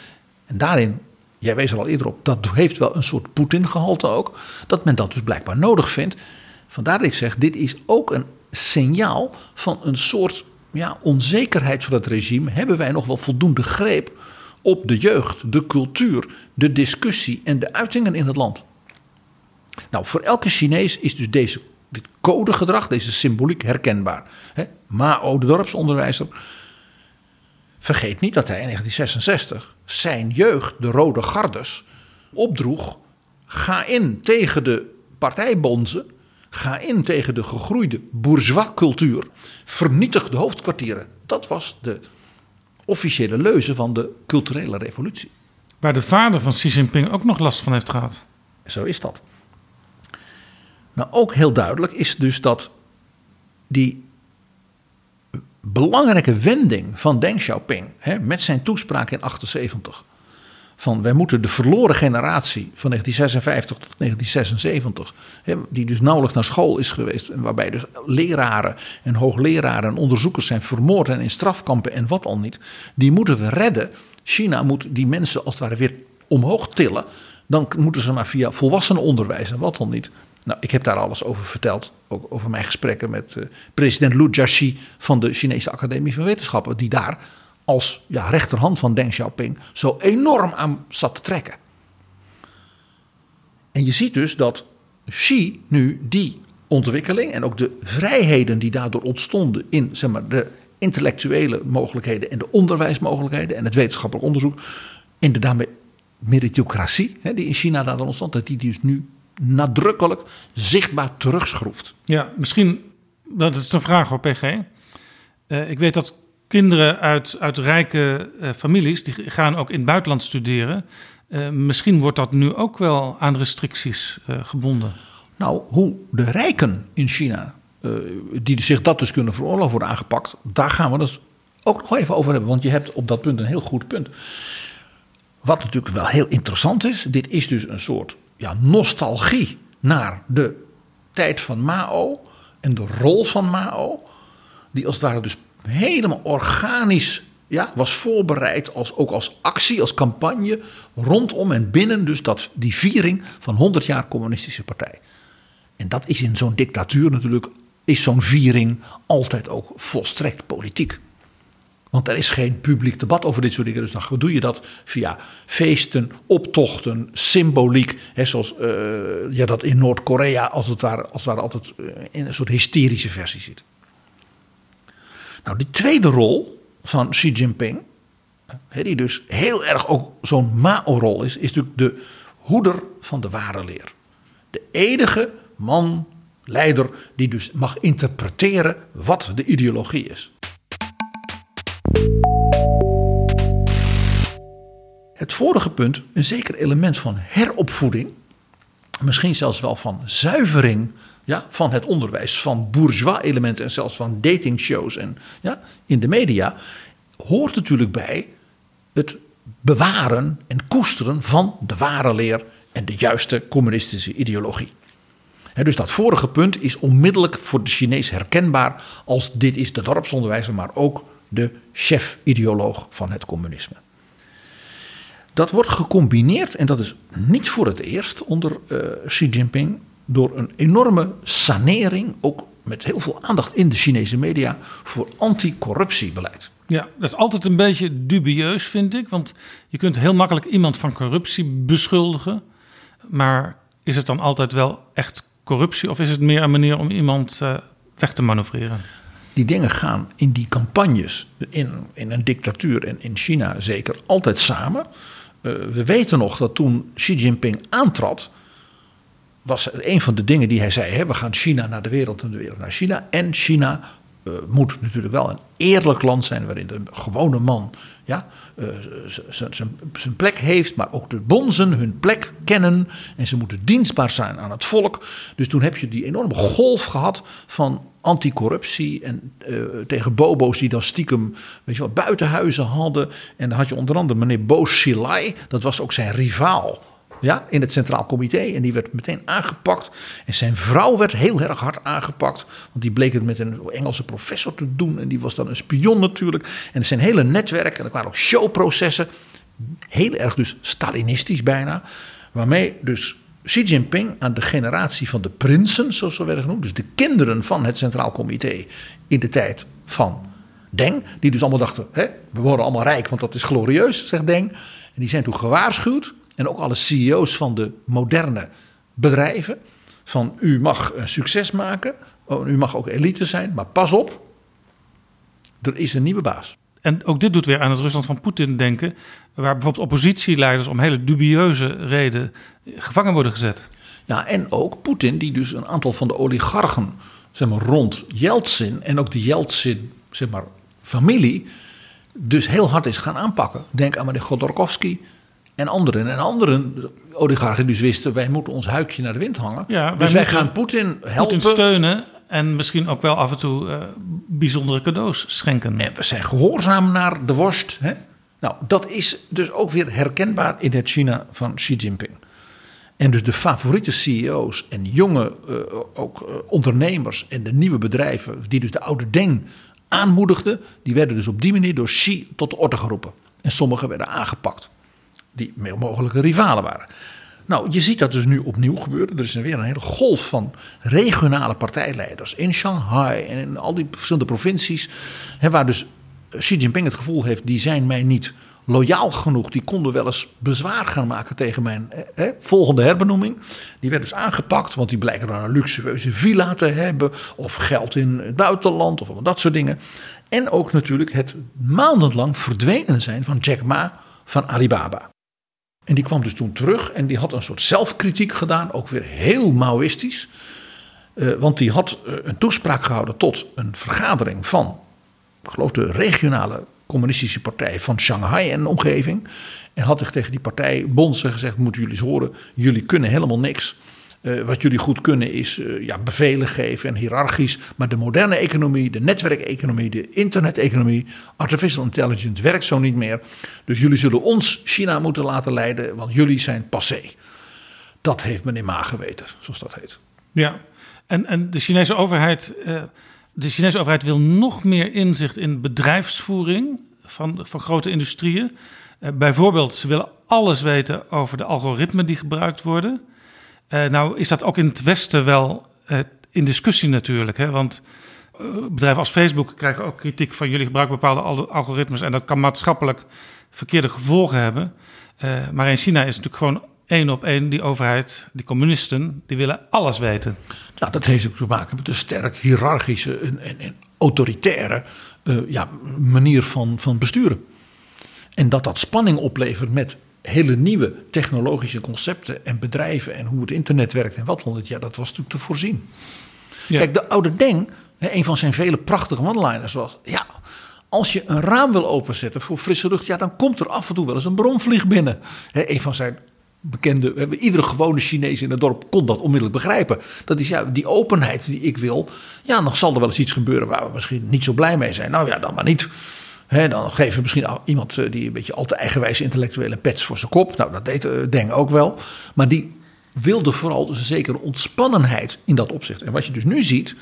En daarin, jij wees er al eerder op, dat heeft wel een soort Poetin-gehalte ook. Dat men dat dus blijkbaar nodig vindt. Vandaar dat ik zeg, dit is ook een signaal van een soort ja, onzekerheid van het regime. Hebben wij nog wel voldoende greep op de jeugd, de cultuur, de discussie en de uitingen in het land? Nou, voor elke Chinees is dus deze, dit codegedrag, deze symboliek herkenbaar. Hè? Mao, de dorpsonderwijzer, vergeet niet dat hij in 1966 zijn jeugd, de Rode Gardes, opdroeg. Ga in tegen de partijbonzen, ga in tegen de gegroeide bourgeois cultuur, vernietig de hoofdkwartieren. Dat was de officiële leuze van de culturele revolutie. Waar de vader van Xi Jinping ook nog last van heeft gehad. Zo is dat. Nou, ook heel duidelijk is dus dat die belangrijke wending van Deng Xiaoping hè, met zijn toespraak in 78 van wij moeten de verloren generatie van 1956 tot 1976, hè, die dus nauwelijks naar school is geweest en waarbij dus leraren en hoogleraren en onderzoekers zijn vermoord en in strafkampen en wat al niet, die moeten we redden. China moet die mensen als het ware weer omhoog tillen. Dan moeten ze maar via volwassenenonderwijs en wat dan niet. Nou, ik heb daar alles over verteld. Ook over mijn gesprekken met uh, president Lu Jiaxi van de Chinese Academie van Wetenschappen. Die daar als ja, rechterhand van Deng Xiaoping zo enorm aan zat te trekken. En je ziet dus dat Xi nu die ontwikkeling en ook de vrijheden die daardoor ontstonden in zeg maar, de intellectuele mogelijkheden en de onderwijsmogelijkheden en het wetenschappelijk onderzoek. En de daarmee meritocratie hè, die in China daardoor ontstond, dat die dus nu nadrukkelijk zichtbaar terugschroeft. Ja, misschien, dat is een vraag hoor, PG. Uh, ik weet dat kinderen uit, uit rijke uh, families, die gaan ook in het buitenland studeren. Uh, misschien wordt dat nu ook wel aan restricties gebonden. Nou, hoe de rijken in China, die zich dat dus kunnen veroorloven, worden aangepakt, daar gaan we het ook nog even over hebben. Want je hebt op dat punt een heel goed punt. Wat natuurlijk wel heel interessant is, dit is dus een soort ja, nostalgie naar de tijd van Mao en de rol van Mao, die als het ware dus helemaal organisch ja, was voorbereid, als, ook als actie, als campagne, rondom en binnen dus dat, die viering van 100 jaar communistische partij. En dat is in zo'n dictatuur natuurlijk, is zo'n viering altijd ook volstrekt politiek. Want er is geen publiek debat over dit soort dingen. Dus dan doe je dat via feesten, optochten, symboliek. Hè, zoals uh, je dat in Noord-Korea als het ware, als het ware altijd uh, in een soort hysterische versie ziet. Nou, die tweede rol van Xi Jinping, die dus heel erg ook zo'n Mao-rol is, is natuurlijk de hoeder van de ware leer. De enige man, leider, die dus mag interpreteren wat de ideologie is. Het vorige punt, een zeker element van heropvoeding, misschien zelfs wel van zuivering ja, van het onderwijs, van bourgeois elementen en zelfs van datingshows en, ja, in de media, hoort natuurlijk bij het bewaren en koesteren van de ware leer en de juiste communistische ideologie. dus dat vorige punt is onmiddellijk voor de Chinees herkenbaar als dit is de dorpsonderwijzer, maar ook de chef-ideoloog van het communisme. Dat wordt gecombineerd, en dat is niet voor het eerst onder uh, Xi Jinping, door een enorme sanering, ook met heel veel aandacht in de Chinese media, voor anticorruptiebeleid. Ja, dat is altijd een beetje dubieus, vind ik. Want je kunt heel makkelijk iemand van corruptie beschuldigen. Maar is het dan altijd wel echt corruptie? Of is het meer een manier om iemand uh, weg te manoeuvreren? Die dingen gaan in die campagnes, in, in een dictatuur en in China zeker, altijd samen. Uh, we weten nog dat toen Xi Jinping aantrad, was een van de dingen die hij zei: hè, we gaan China naar de wereld en de wereld naar China. En China uh, moet natuurlijk wel een eerlijk land zijn waarin de gewone man ja, uh, zijn plek heeft, maar ook de bonzen hun plek kennen en ze moeten dienstbaar zijn aan het volk. Dus toen heb je die enorme golf gehad van anticorruptie en uh, tegen bobo's die dan stiekem weet je wel, buitenhuizen hadden. En dan had je onder andere meneer Bo Xilai, dat was ook zijn rivaal ja, in het Centraal Comité. En die werd meteen aangepakt. En zijn vrouw werd heel erg hard aangepakt. Want die bleek het met een Engelse professor te doen. En die was dan een spion natuurlijk. En zijn hele netwerk. En er waren ook showprocessen. Heel erg dus Stalinistisch bijna. Waarmee dus Xi Jinping aan de generatie van de prinsen, zoals ze werden genoemd. Dus de kinderen van het Centraal Comité in de tijd van Deng. Die dus allemaal dachten, hè, we worden allemaal rijk, want dat is glorieus, zegt Deng. En die zijn toen gewaarschuwd en ook alle CEO's van de moderne bedrijven. Van u mag een succes maken, oh, u mag ook elite zijn, maar pas op, er is een nieuwe baas. En ook dit doet weer aan het Rusland van Poetin denken, waar bijvoorbeeld oppositieleiders om hele dubieuze reden gevangen worden gezet. Ja, en ook Poetin, die dus een aantal van de oligarchen zeg maar, rond Yeltsin en ook de Yeltsin zeg maar, familie, dus heel hard is gaan aanpakken. Denk aan meneer Godorkovsky, en anderen. En anderen, oligarchen dus wisten, wij moeten ons huikje naar de wind hangen. Ja, dus wij gaan Poetin helpen. Poetin steunen en misschien ook wel af en toe uh, bijzondere cadeaus schenken. En we zijn gehoorzaam naar de worst. Hè? Nou, dat is dus ook weer herkenbaar in het China van Xi Jinping. En dus de favoriete CEO's en jonge uh, ook, uh, ondernemers en de nieuwe bedrijven, die dus de oude Deng aanmoedigden, die werden dus op die manier door Xi tot de orde geroepen. En sommigen werden aangepakt die mogelijke rivalen waren. Nou, je ziet dat dus nu opnieuw gebeuren. Er is weer een hele golf van regionale partijleiders in Shanghai en in al die verschillende provincies. Hè, waar dus Xi Jinping het gevoel heeft, die zijn mij niet loyaal genoeg. Die konden wel eens bezwaar gaan maken tegen mijn hè, volgende herbenoeming. Die werden dus aangepakt, want die blijken dan een luxueuze villa te hebben. Of geld in het buitenland, of dat soort dingen. En ook natuurlijk het maandenlang verdwenen zijn van Jack Ma van Alibaba. En die kwam dus toen terug en die had een soort zelfkritiek gedaan, ook weer heel Maoïstisch. Uh, want die had uh, een toespraak gehouden tot een vergadering van, ik geloof de regionale communistische partij van Shanghai en omgeving. En had zich tegen die partij Bonsen gezegd, moeten jullie eens horen, jullie kunnen helemaal niks. Uh, wat jullie goed kunnen is uh, ja, bevelen geven en hiërarchisch. Maar de moderne economie, de netwerkeconomie, de interneteconomie, artificial intelligence werkt zo niet meer. Dus jullie zullen ons China moeten laten leiden, want jullie zijn passé. Dat heeft meneer Ma geweten, zoals dat heet. Ja, en, en de Chinese overheid. Uh, de Chinese overheid wil nog meer inzicht in bedrijfsvoering van, van grote industrieën. bijvoorbeeld, ze willen alles weten over de algoritmen die gebruikt worden. Uh, nou is dat ook in het Westen wel uh, in discussie natuurlijk. Hè? Want bedrijven als Facebook krijgen ook kritiek van jullie gebruiken bepaalde al- algoritmes en dat kan maatschappelijk verkeerde gevolgen hebben. Eh, maar in China is het natuurlijk gewoon één op één die overheid, die communisten, die willen alles weten. Nou, dat heeft ook te maken met een sterk hiërarchische en, en, en autoritaire eh, ja, manier van, van besturen. En dat dat spanning oplevert met hele nieuwe technologische concepten en bedrijven en hoe het internet werkt en wat dan ja, dat was natuurlijk te voorzien. Ja. Kijk, de oude Deng, een van zijn vele prachtige one-liners was, ja, als je een raam wil openzetten voor frisse lucht, ja, dan komt er af en toe wel eens een bromvlieg binnen. Hè, een van zijn bekende, iedere gewone Chinees in het dorp kon dat onmiddellijk begrijpen. Dat is ja, die openheid die ik wil. Ja, dan zal er wel eens iets gebeuren waar we misschien niet zo blij mee zijn. Nou ja, dan maar niet. Dan geven misschien iemand eh, die een beetje al te eigenwijze intellectuele pets voor zijn kop. Nou, dat deed eh, Deng ook wel. Maar die wilde vooral dus een zekere ontspannenheid in dat opzicht. En wat je dus nu ziet,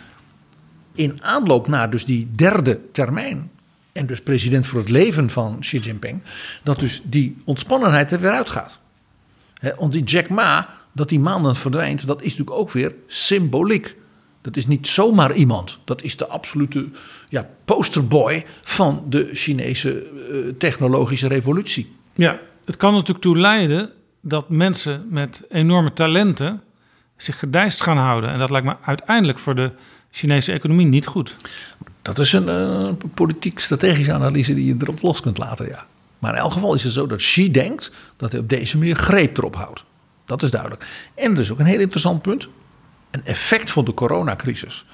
in aanloop naar dus die derde termijn. En dus president voor het leven van Xi Jinping. Dat dus die ontspannenheid er weer uitgaat. Want die Jack Ma, dat die maanden verdwijnt, dat is natuurlijk ook weer symboliek. Dat is niet zomaar iemand. Dat is de absolute ja, posterboy van de Chinese eh, technologische revolutie. Ja, het kan natuurlijk toe leiden dat mensen met enorme talenten zich gedijst gaan houden. En dat lijkt me uiteindelijk voor de Chinese economie niet goed. Dat is een eh, politiek-strategische analyse die je erop los kunt laten, ja. Maar in elk geval is het zo dat Xi denkt dat hij op deze manier greep erop houdt. Dat is duidelijk. En er is ook een heel interessant punt. Een effect van de coronacrisis.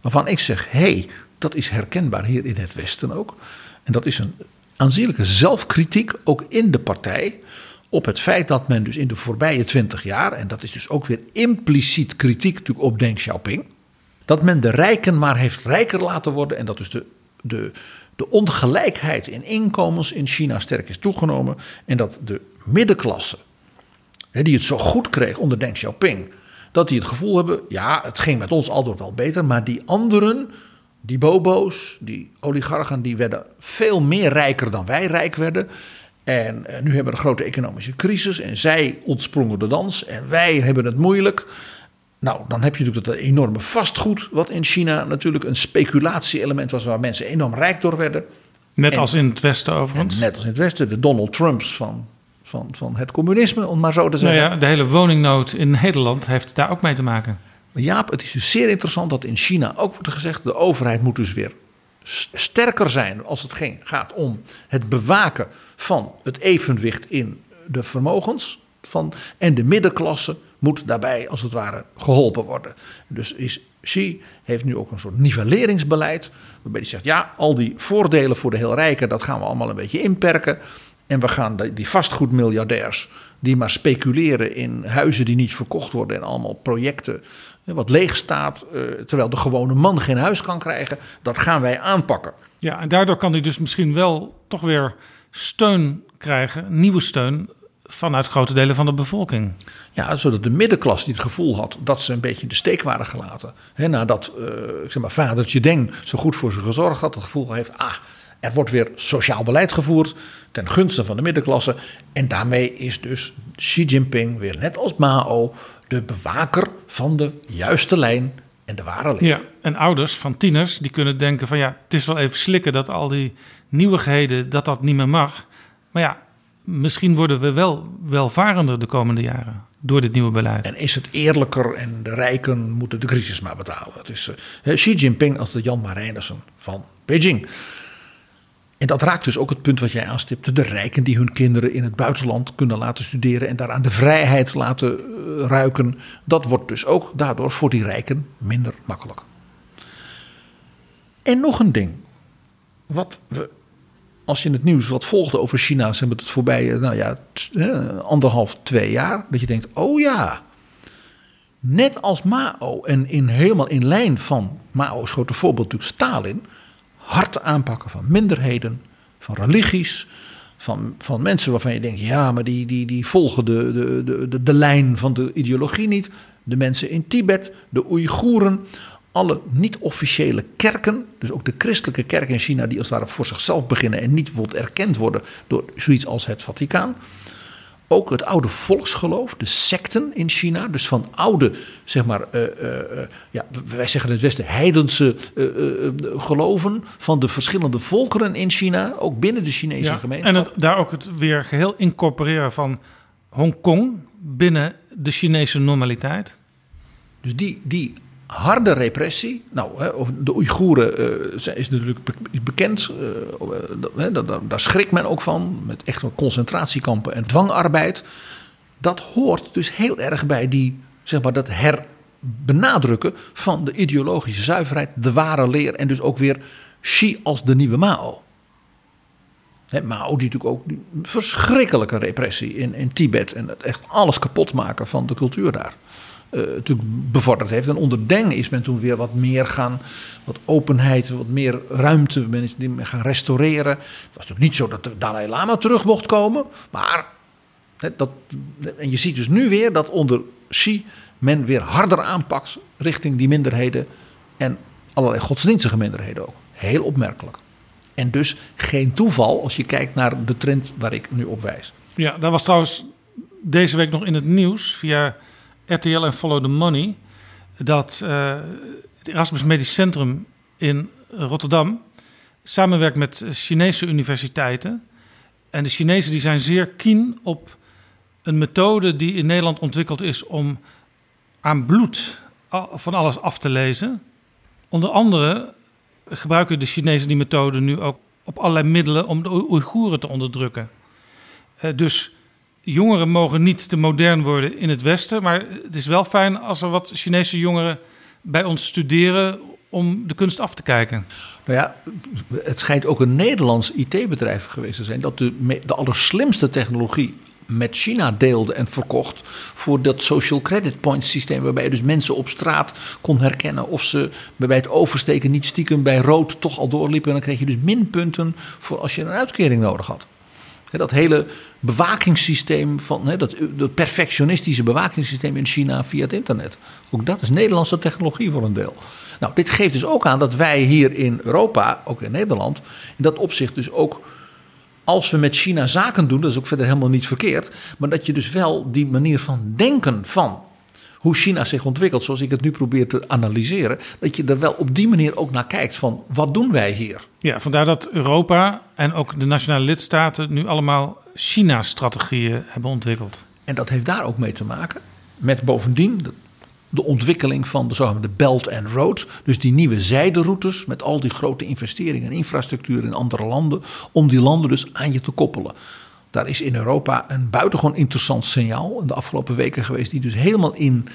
Waarvan ik zeg, hé, hey, dat is herkenbaar hier in het Westen ook. En dat is een aanzienlijke zelfkritiek, ook in de partij. Op het feit dat men dus in de voorbije twintig jaar, en dat is dus ook weer impliciet kritiek natuurlijk op Deng Xiaoping. Dat men de rijken maar heeft rijker laten worden. En dat dus de, de, de ongelijkheid in inkomens in China sterk is toegenomen. En dat de middenklasse, die het zo goed kreeg onder Deng Xiaoping. Dat die het gevoel hebben, ja, het ging met ons altijd wel beter. Maar die anderen, die bobo's, die oligarchen, die werden veel meer rijker dan wij rijk werden. En eh, nu hebben we een grote economische crisis. En zij ontsprongen de dans. En wij hebben het moeilijk. Nou, dan heb je natuurlijk dat enorme vastgoed, wat in China natuurlijk een speculatie-element was, waar mensen enorm rijk door werden. Net En- als in het Westen overigens. En net als in het Westen, de Donald Trumps van, van, van het communisme, om maar zo te nou zeggen. ja, de hele woningnood in Nederland heeft daar ook mee te maken. Jaap, het is dus zeer interessant dat in China ook wordt gezegd: de overheid moet dus weer sterker zijn als het ging, gaat om het bewaken van het evenwicht in de vermogens. Van, en de middenklasse moet daarbij als het ware geholpen worden. Dus is, Xi heeft nu ook een soort nivelleringsbeleid. Waarbij hij zegt: ja, al die voordelen voor de heel rijken, dat gaan we allemaal een beetje inperken. En we gaan die- vastgoedmiljardairs die maar speculeren in huizen die niet verkocht worden en allemaal projecten wat leeg staat, eh, terwijl de gewone man geen huis kan krijgen, dat gaan wij aanpakken. Ja, en daardoor kan hij dus misschien wel toch weer steun krijgen, nieuwe steun vanuit grote delen van de bevolking. Ja, zodat de middenklasse die het gevoel had dat ze een beetje in de steek waren gelaten. Hè, nadat eh, ik zeg maar, vadertje Deng zo goed voor ze gezorgd had, het gevoel heeft, ah, er wordt weer sociaal beleid gevoerd ten gunste van de middenklasse. En daarmee is dus Xi Jinping weer net als Mao de bewaker van de juiste lijn en de ware lijn. Ja, en ouders van tieners die kunnen denken van ja, het is wel even slikken dat al die nieuwigheden, dat dat niet meer mag. Maar ja, misschien worden we wel welvarender de komende jaren door dit nieuwe beleid. En is het eerlijker en de rijken moeten de crisis maar betalen. Het is eh, Xi Jinping als de Jan Marijnissen van Beijing. En dat raakt dus ook het punt wat jij aanstipte. De rijken die hun kinderen in het buitenland kunnen laten studeren en daaraan de vrijheid laten eh, ruiken. Dat wordt dus ook daardoor voor die rijken minder makkelijk. En nog een ding. Wat we, als je het nieuws wat volgde over China, ze hebben het voorbij, nou ja, eh, anderhalf, twee jaar. Dat je denkt, oh ja, net als Mao en in, helemaal in lijn van Mao's grote voorbeeld natuurlijk Stalin. Hard aanpakken van minderheden, van religies, van, van mensen waarvan je denkt, ja, maar die, die, die volgen de, de, de, de, de lijn van de ideologie niet. De mensen in Tibet, de Oeigoeren, alle niet-officiële kerken, dus ook de christelijke kerken in China, die als het ware voor zichzelf beginnen en niet bijvoorbeeld erkend worden door zoiets als het Vaticaan. Ook het oude volksgeloof, de secten in China. Dus van oude, zeg maar, eh, eh, eh, ja, wij zeggen in het Westen, heidense geloven van de verschillende volkeren in China, ook binnen de Chinese Ja, gemeenschap. en het, daar ook het weer geheel incorporeren van Hongkong binnen de Chinese normaliteit. Dus die, die harde repressie, nou, de Oeigoeren eh, is natuurlijk bekend, eh, daar, schrikt men ook van, met echt concentratiekampen en dwangarbeid. Dat hoort dus heel erg bij die, zeg maar, dat herbenadrukken van de ideologische zuiverheid, de ware leer en dus ook weer Xi als de nieuwe Mao. Mao die natuurlijk ook die verschrikkelijke repressie in, in Tibet en echt alles kapot maken van de cultuur daar eh, natuurlijk bevorderd heeft. En onder Deng is men toen weer wat meer gaan, wat openheid, wat meer ruimte. Men is die gaan restaureren. Het was natuurlijk niet zo dat de Dalai Lama terug mocht komen, maar dat, en je ziet dus nu weer dat onder Xi men weer harder aanpakt richting die minderheden en allerlei godsdienstige minderheden ook. Heel opmerkelijk. En dus geen toeval als je kijkt naar de trend waar ik nu op wijs. Ja, daar was trouwens deze week nog in het nieuws via RTL en Follow the Money dat eh, het Erasmus Medisch Centrum in Rotterdam samenwerkt met Chinese universiteiten. En de Chinezen die zijn zeer keen op een methode die in Nederland ontwikkeld is om aan bloed van alles af te lezen. Onder andere gebruiken de Chinezen die methode nu ook op allerlei middelen om de Oei- Oeigoeren te onderdrukken. Eh, dus jongeren mogen niet te modern worden in het Westen. Maar het is wel fijn als er wat Chinese jongeren bij ons studeren om de kunst af te kijken. Nou ja, het schijnt ook een Nederlands IT-bedrijf geweest te zijn dat de, de allerslimste technologie met China deelde en verkocht voor dat social credit point systeem waarbij je dus mensen op straat kon herkennen of ze bij het oversteken niet stiekem bij rood toch al doorliepen en dan kreeg je dus minpunten voor als je een uitkering nodig had. Dat hele bewakingssysteem van hè, dat, dat perfectionistische bewakingssysteem in China via het internet. Ook dat is Nederlandse technologie voor een deel. Nou, dit geeft dus ook aan dat wij hier in Europa, ook in Nederland, in dat opzicht dus ook als we met China zaken doen, dat is ook verder helemaal niet verkeerd, maar dat je dus wel die manier van denken van hoe China zich ontwikkelt, zoals ik het nu probeer te analyseren, dat je er wel op die manier ook naar kijkt van wat doen wij hier? Ja, vandaar dat Europa en ook de nationale lidstaten nu allemaal China-strategieën hebben ontwikkeld. En dat heeft daar ook mee te maken met bovendien de, ontwikkeling van de zogenaamde Belt and Road. Dus die nieuwe zijderoutes met al die grote investeringen en infrastructuur in andere landen. Om die landen dus aan je te koppelen. Daar is in Europa een buitengewoon interessant signaal in de afgelopen weken geweest. Die dus helemaal in,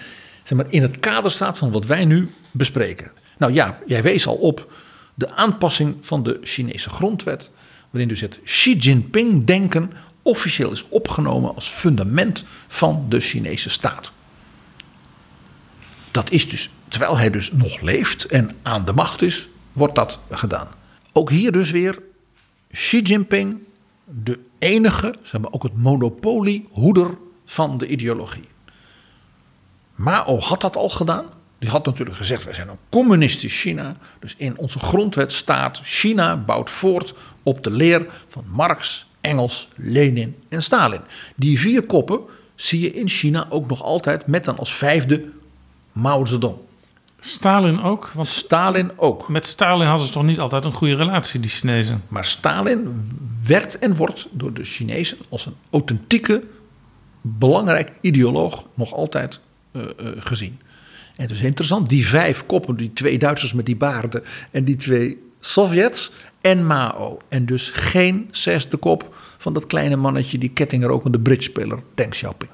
zeg maar, in het kader staat van wat wij nu bespreken. Nou ja, jij wees al op de aanpassing van de Chinese grondwet. Waarin dus het Xi Jinping-denken officieel is opgenomen als fundament van de Chinese staat. Dat is dus, terwijl hij dus nog leeft en aan de macht is, wordt dat gedaan. Ook hier dus weer Xi Jinping, de enige, zeg maar ook het monopoliehoeder van de ideologie. Mao had dat al gedaan. Die had natuurlijk gezegd: wij zijn een communistisch China. Dus in onze grondwet staat: China bouwt voort op de leer van Marx, Engels, Lenin en Stalin. Die vier koppen zie je in China ook nog altijd met dan als vijfde Mao Zedong. Stalin ook? Want Stalin ook. met Stalin hadden ze toch niet altijd een goede relatie, die Chinezen? Maar Stalin werd en wordt door de Chinezen als een authentieke, belangrijk ideoloog nog altijd eh, eh, gezien. En het is interessant, die vijf koppen, die twee Duitsers met die baarden en die twee Sovjets en Mao. En dus geen zesde kop van dat kleine mannetje, die kettingrokende bridgespeler Deng Xiaoping.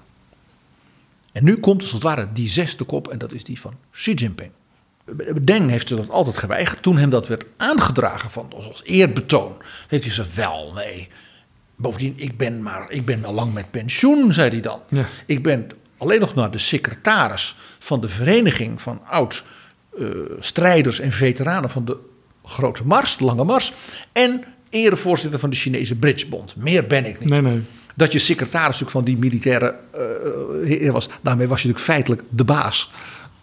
En nu komt als het ware die zesde kop en dat is die van Xi Jinping. Deng heeft dat altijd geweigerd. Toen hem dat werd aangedragen van, als eerbetoon, heeft hij gezegd: wel, nee. Bovendien, ik ben, maar, ik ben al lang met pensioen, zei hij dan. Ja. Ik ben alleen nog maar de secretaris van de vereniging van oud eh, strijders en veteranen van de Grote Mars, Lange Mars. En erevoorzitter van de Chinese Bridgebond. Meer ben ik niet. Nee, nee. Dat je secretaris van die militaire eh, heer was. Daarmee was je natuurlijk feitelijk de baas.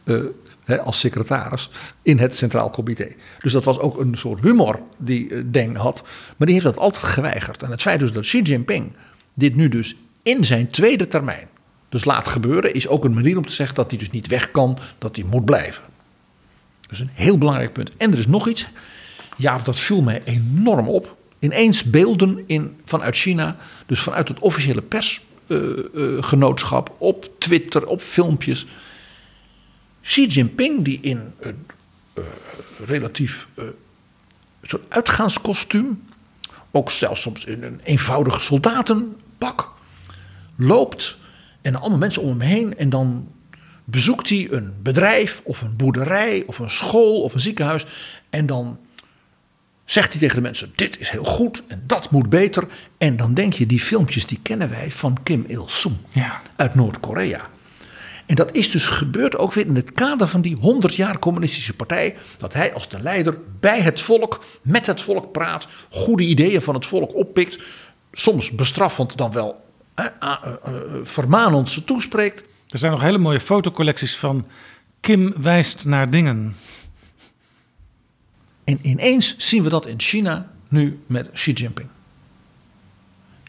eh, hè, als secretaris in het Centraal Comité. Dus dat was ook een soort humor die eh, Deng had. Maar die heeft dat altijd geweigerd. En het feit dus dat Xi Jinping dit nu dus in zijn tweede termijn. Dus laat gebeuren is ook een manier om te zeggen dat hij dus niet weg kan, dat hij moet blijven. Dat is een heel belangrijk punt. En er is nog iets. Ja, dat viel mij enorm op. Ineens beelden in, vanuit China, dus vanuit het officiële persgenootschap, op Twitter, op filmpjes. Xi Jinping, die in een uh, relatief soort uitgaanskostuum, ook zelfs soms in een eenvoudig soldatenpak, loopt en allemaal mensen om hem heen. En dan bezoekt hij een bedrijf of een boerderij of een school of een ziekenhuis. En dan zegt hij tegen de mensen: Dit is heel goed en dat moet beter. En dan denk je: die filmpjes die kennen wij van Kim Il-sung Ja. uit Noord-Korea. En dat is dus gebeurd ook weer in het kader van die 100 jaar communistische partij. Dat hij als de leider bij het volk, met het volk praat, goede ideeën van het volk oppikt. Soms bestraffend, dan wel eh, eh, eh, vermanend ze toespreekt. Er zijn nog hele mooie fotocollecties van Kim wijst naar dingen. En ineens zien we dat in China nu met Xi Jinping.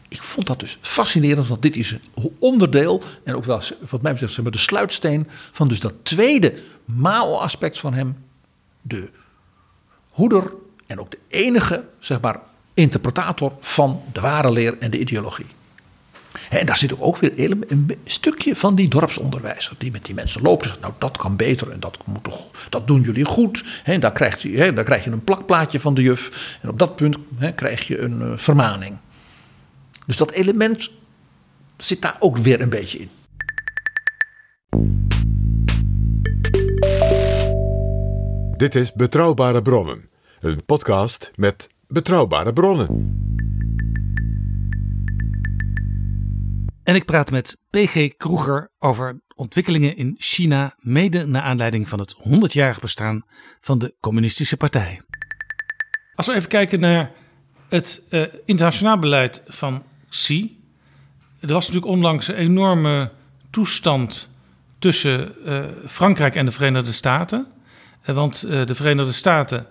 Ik vond dat dus fascinerend, want dit is een onderdeel en ook wel, wat mij betreft, zeg maar, de sluitsteen van dus dat tweede Mao-aspect van hem. De hoeder en ook de enige, zeg maar, interpretator van de ware leer en de ideologie. En daar zit ook weer een stukje van die dorpsonderwijzer. Die met die mensen loopt en zegt, nou dat kan beter en dat, moet toch, dat doen jullie goed. En daar, krijgt hij, daar krijg je een plakplaatje van de juf. En op dat punt krijg je een uh, vermaning. Dus dat element zit daar ook weer een beetje in. Dit is Betrouwbare Bronnen. Een podcast met betrouwbare bronnen. En ik praat met PG Kroeger over ontwikkelingen in China, mede naar aanleiding van het 100-jarig bestaan van de Communistische Partij. Als we even kijken naar het uh, internationaal beleid van Xi. Er was natuurlijk onlangs een enorme toestand tussen uh, Frankrijk en de Verenigde Staten. Uh, want de Verenigde Staten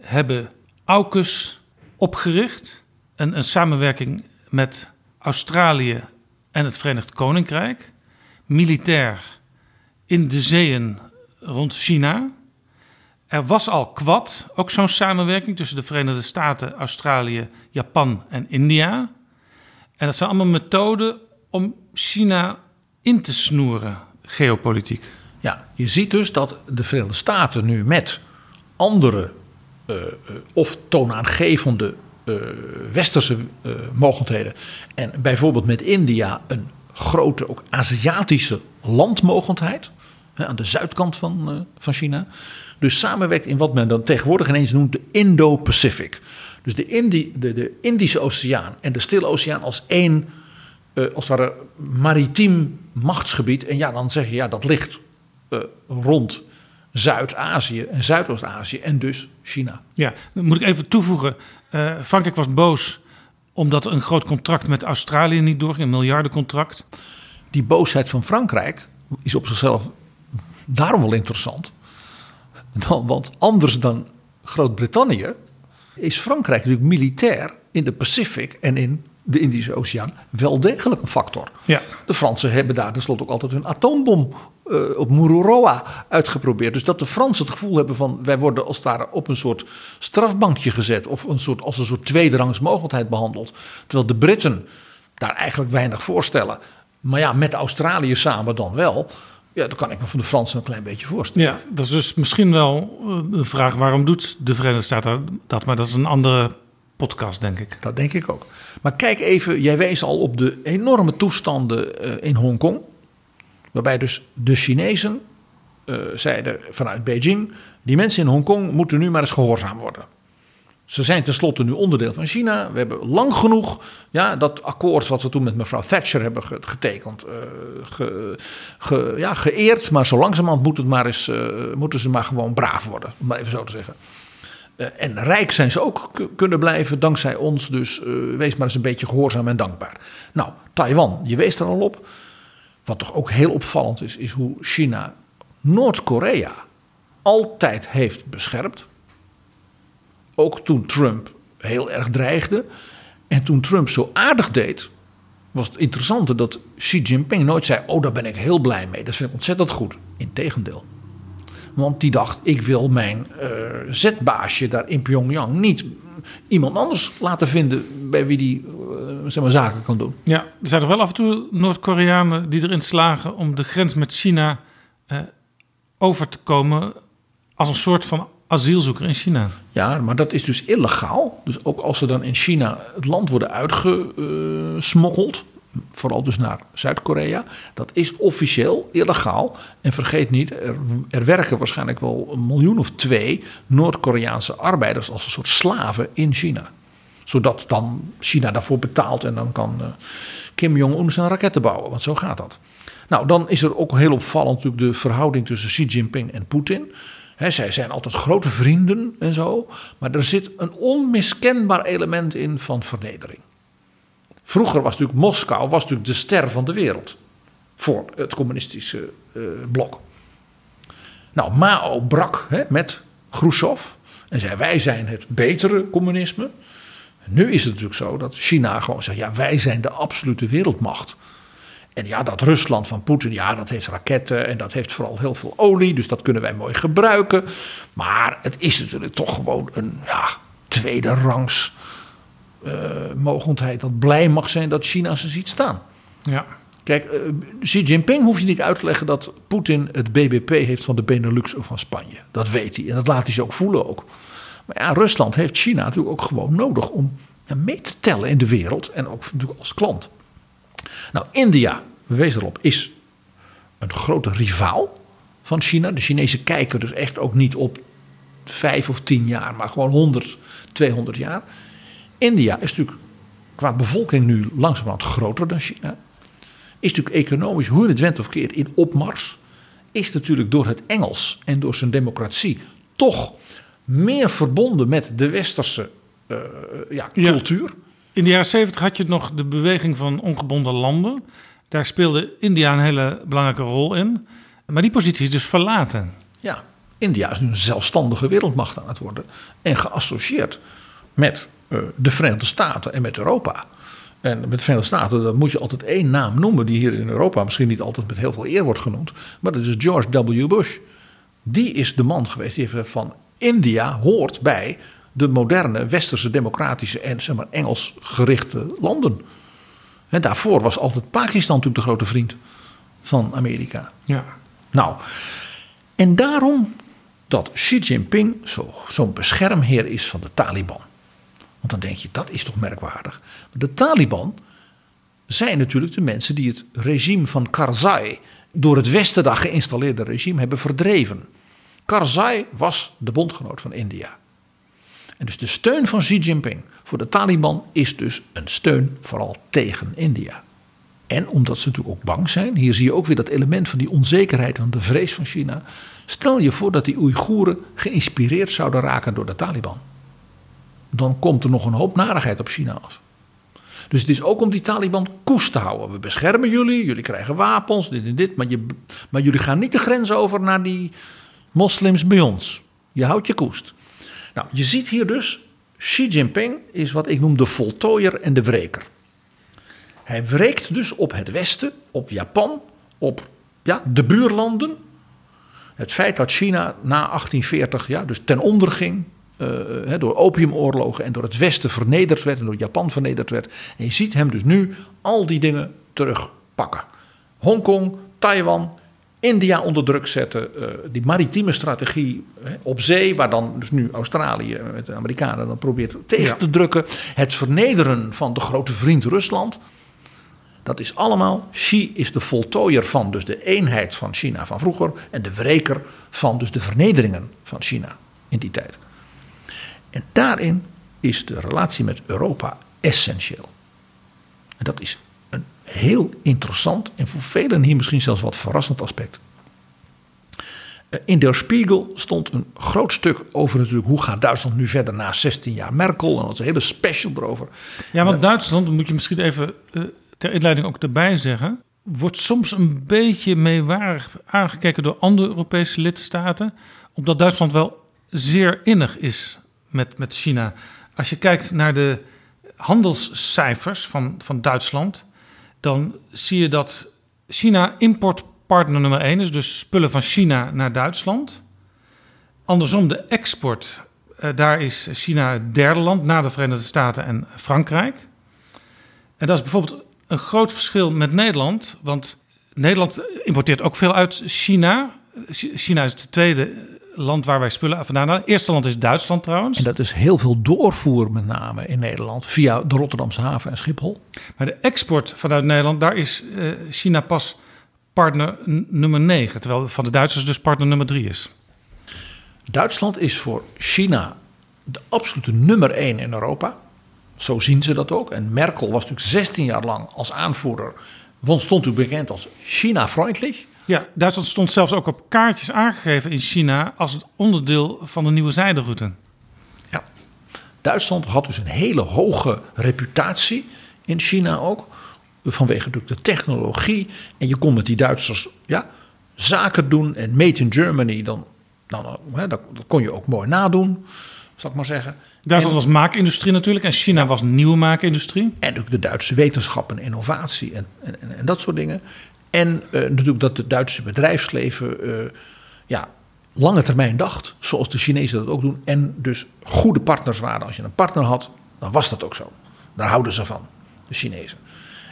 hebben AUKUS opgericht. Een, een samenwerking met Australië en het Verenigd Koninkrijk, militair in de zeeën rond China. Er was al Quad, ook zo'n samenwerking tussen de Verenigde Staten, Australië, Japan en India. En dat zijn allemaal methoden om China in te snoeren, geopolitiek. Ja, je ziet dus dat de Verenigde Staten nu met andere uh, uh, of toonaangevende uh, westerse uh, mogelijkheden. En bijvoorbeeld met India een grote, ook Aziatische landmogendheid. Hè, aan de zuidkant van, uh, van China. Dus samenwerkt in wat men dan tegenwoordig ineens noemt de Indo-Pacific. Dus de, Indi, de, de, Indische Oceaan en de Stille Oceaan als één, als het ware, maritiem machtsgebied. En ja, dan zeg je, ja, dat ligt rond Zuid-Azië en Zuidoost-Azië en dus China. Ja, dan moet ik even toevoegen. Uh, Frankrijk was boos omdat een groot contract met Australië niet doorging, een miljardencontract. Die boosheid van Frankrijk is op zichzelf daarom wel interessant. Dan, want anders dan Groot-Brittannië is Frankrijk natuurlijk militair in de Pacific en in de Indische Oceaan wel degelijk een factor. Ja. De Fransen hebben daar tenslotte ook altijd hun atoombom uh, op Mururoa uitgeprobeerd. Dus dat de Fransen het gevoel hebben van wij worden als het ware op een soort strafbankje gezet of een soort, als een soort tweederangs mogelijkheid behandeld. Terwijl de Britten daar eigenlijk weinig voorstellen. Maar ja, met Australië samen dan wel. Ja, dat kan ik me van de Fransen een klein beetje voorstellen. Ja, dat is dus misschien wel de vraag waarom doet de Verenigde Staten dat, maar dat is een andere podcast, denk ik. Dat denk ik ook. Maar kijk even, jij wees al op de enorme toestanden uh, in Hongkong. Waarbij dus de Chinezen uh, zeiden vanuit Beijing: die mensen in Hongkong moeten nu maar eens gehoorzaam worden. Ze zijn tenslotte nu onderdeel van China. We hebben lang genoeg ja, dat akkoord wat we toen met mevrouw Thatcher hebben getekend, uh, ge, ja, geëerd. Maar zo langzamerhand moet maar eens, moeten ze maar gewoon braaf worden, om maar even zo te zeggen. Uh, en rijk zijn ze ook kunnen blijven dankzij ons. Dus wees maar eens een beetje gehoorzaam en dankbaar. Nou, Taiwan, je wees er al op. Wat toch ook heel opvallend is, is hoe China Noord-Korea altijd heeft beschermd. Ook toen Trump heel erg dreigde. En toen Trump zo aardig deed was het interessante dat Xi Jinping nooit zei: Oh, daar ben ik heel blij mee. Dat vind ik ontzettend goed. Integendeel. Want die dacht: Ik wil mijn uh, zetbaasje daar in Pyongyang niet iemand anders laten vinden bij wie die uh, zeg maar, zaken kan doen. Ja, er zijn toch wel af en toe Noord-Koreanen die erin slagen om de grens met China uh, over te komen als een soort van asielzoeker in China. Ja, maar dat is dus illegaal. Dus ook als ze dan in China het land worden uitgesmokkeld, vooral dus naar Zuid-Korea, dat is officieel illegaal. En vergeet niet, er, er, werken waarschijnlijk wel een miljoen of twee Noord-Koreaanse arbeiders als een soort slaven in China. Zodat dan China daarvoor betaalt en dan kan uh, Kim Jong-un zijn raketten bouwen, want zo gaat dat. Nou, dan is er ook heel opvallend natuurlijk de verhouding tussen Xi Jinping en Poetin. Zij zijn altijd grote vrienden en zo. Maar er zit een onmiskenbaar element in van vernedering. Vroeger was natuurlijk Moskou was natuurlijk de ster van de wereld. Voor het communistische uh, blok. Nou, Mao brak he, met Khrushchev. En zei: Wij zijn het betere communisme. Nu is het natuurlijk zo dat China gewoon zegt: Ja, wij zijn de absolute wereldmacht. En ja, dat Rusland van Poetin, ja, dat heeft raketten en dat heeft vooral heel veel olie, dus dat kunnen wij mooi gebruiken. Maar het is natuurlijk toch gewoon een ja, tweede rangs mogendheid dat blij mag zijn dat China ze ziet staan. Ja. Kijk, uh, Xi Jinping hoef je niet uit te leggen dat Poetin het BBP heeft van de Benelux of van Spanje. Dat weet hij en dat laat hij ze ook voelen ook. Maar ja, Rusland heeft China natuurlijk ook gewoon nodig om mee te tellen in de wereld en ook natuurlijk als klant. Nou, India, we wezen erop, is een grote rivaal van China. De Chinezen kijken dus echt ook niet op vijf of tien jaar, maar gewoon 100, 200 jaar. India is natuurlijk qua bevolking nu langzamerhand groter dan China. Is natuurlijk economisch, hoe je het went of keert, in opmars. Is natuurlijk door het Engels en door zijn democratie toch meer verbonden met de westerse uh, ja, cultuur. Ja. In de jaren 70 had je nog de beweging van ongebonden landen. Daar speelde India een hele belangrijke rol in. Maar die positie is dus verlaten. Ja, India is nu een zelfstandige wereldmacht aan het worden. En geassocieerd met de Verenigde Staten en met Europa. En met de Verenigde Staten dan moet je altijd één naam noemen die hier in Europa misschien niet altijd met heel veel eer wordt genoemd. Maar dat is George W. Bush. Die is de man geweest die heeft gezegd van India hoort bij de moderne westerse democratische en zeg maar, Engels gerichte landen. En daarvoor was altijd Pakistan natuurlijk de grote vriend van Amerika. Ja. Nou, en daarom dat Xi Jinping zo'n zo beschermheer is van de Taliban. Want dan denk je, dat is toch merkwaardig. De Taliban zijn natuurlijk de mensen die het regime van Karzai, door het Westen dat geïnstalleerde regime, hebben verdreven. Karzai was de bondgenoot van India. En dus de steun van Xi Jinping voor de Taliban is dus een steun vooral tegen India. En omdat ze natuurlijk ook bang zijn, hier zie je ook weer dat element van die onzekerheid en de vrees van China. Stel je voor dat die Oeigoeren geïnspireerd zouden raken door de Taliban. Dan komt er nog een hoop narigheid op China af. Dus het is ook om die Taliban koest te houden. We beschermen jullie, jullie krijgen wapens, dit en dit. Maar, je, maar jullie gaan niet de grens over naar die moslims bij ons. Je houdt je koest. Nou, je ziet hier dus, Xi Jinping is wat ik noem de voltooier en de wreker. Hij wreekt dus op het Westen, op Japan, op ja, de buurlanden. Het feit dat China na 1840 ja, dus ten onder ging uh, door opiumoorlogen en door het Westen vernederd werd en door Japan vernederd werd. En je ziet hem dus nu al die dingen terugpakken. Hongkong, Taiwan, India onder druk zetten, uh, die maritieme strategie hè, op zee, waar dan dus nu Australië met de Amerikanen dan probeert tegen ja. te drukken. Het vernederen van de grote vriend Rusland. Dat is allemaal, Xi is de voltooier van dus de eenheid van China van vroeger en de wreker van dus de vernederingen van China in die tijd. En daarin is de relatie met Europa essentieel. En dat is een heel interessant en voor velen hier misschien zelfs wat verrassend aspect. In Der Spiegel stond een groot stuk over natuurlijk hoe gaat Duitsland nu verder na 16 jaar Merkel. En dat is een hele special erover. Ja, want Duitsland, moet je misschien even uh, ter inleiding ook erbij zeggen, wordt soms een beetje meewarig aangekeken door andere Europese lidstaten, omdat Duitsland wel zeer innig is met, met China. Als je kijkt naar de handelscijfers van, van Duitsland, dan zie je dat China importpartner nummer 1 is, dus spullen van China naar Duitsland. Andersom de export, eh, daar is China het derde land na de Verenigde Staten en Frankrijk. En dat is bijvoorbeeld een groot verschil met Nederland, want Nederland importeert ook veel uit China. China is het tweede land waar wij spullen vandaan halen. Het eerste land is Duitsland trouwens. En dat is heel veel doorvoer met name in Nederland via de Rotterdamse haven en Schiphol. Maar de export vanuit Nederland, daar is eh, China pas partner nummer 9. Terwijl van de Duitsers dus partner nummer 3 is. Duitsland is voor China de absolute nummer één in Europa. Zo zien ze dat ook. En Merkel was natuurlijk 16 jaar lang als aanvoerder. Want stond u bekend als China-vriendelijk. Ja, Duitsland stond zelfs ook op kaartjes aangegeven in China als het onderdeel van de nieuwe zijderoute. Ja. Duitsland had dus een hele hoge reputatie in China ook. Vanwege de technologie. En je kon met die Duitsers ja, zaken doen. En Made in Germany, dan, dan, hè, dat, dat kon je ook mooi nadoen, zal ik maar zeggen. Duitsland was maakindustrie natuurlijk en China was nieuwe maakindustrie. En ook de Duitse wetenschap en innovatie en, en, en dat soort dingen. En eh, natuurlijk dat het Duitse bedrijfsleven eh, ja, lange termijn dacht, zoals de Chinezen dat ook doen. En dus goede partners waren. Als je een partner had, dan was dat ook zo. Daar houden ze van, de Chinezen.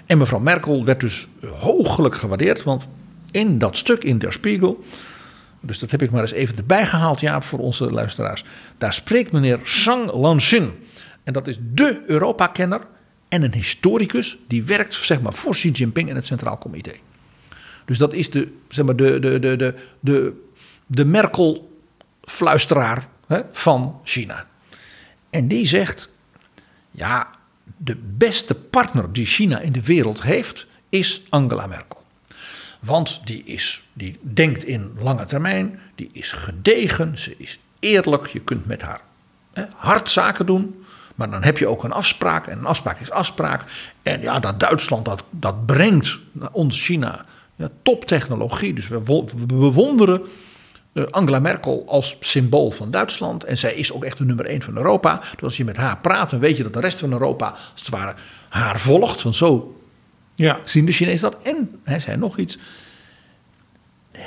En mevrouw Merkel werd dus eh, hoogelijk gewaardeerd, want in dat stuk in Der Spiegel, dus dat heb ik maar eens even erbij gehaald, Jaap, voor onze luisteraars. Daar spreekt meneer Zhang Lanxin. En dat is de Europa-kenner en een historicus die werkt zeg maar, voor Xi Jinping in het Centraal Comité. Dus dat is de, zeg maar, de, de, de, de, de, de Merkel-fluisteraar van China. En die zegt, ja, de beste partner die China in de wereld heeft, is Angela Merkel. Want die, is, die denkt in lange termijn, die is gedegen, ze is eerlijk, je kunt met haar hè, hard zaken doen. Maar dan heb je ook een afspraak en een afspraak is afspraak. En ja, dat Duitsland, dat, dat brengt ons China ja, toptechnologie. Dus we, we bewonderen eh, Angela Merkel als symbool van Duitsland. En zij is ook echt de nummer één van Europa. Dus als je met haar praat, dan weet je dat de rest van Europa als het ware haar volgt. Want zo Ja. zien de Chinezen dat. En hij zei nog iets.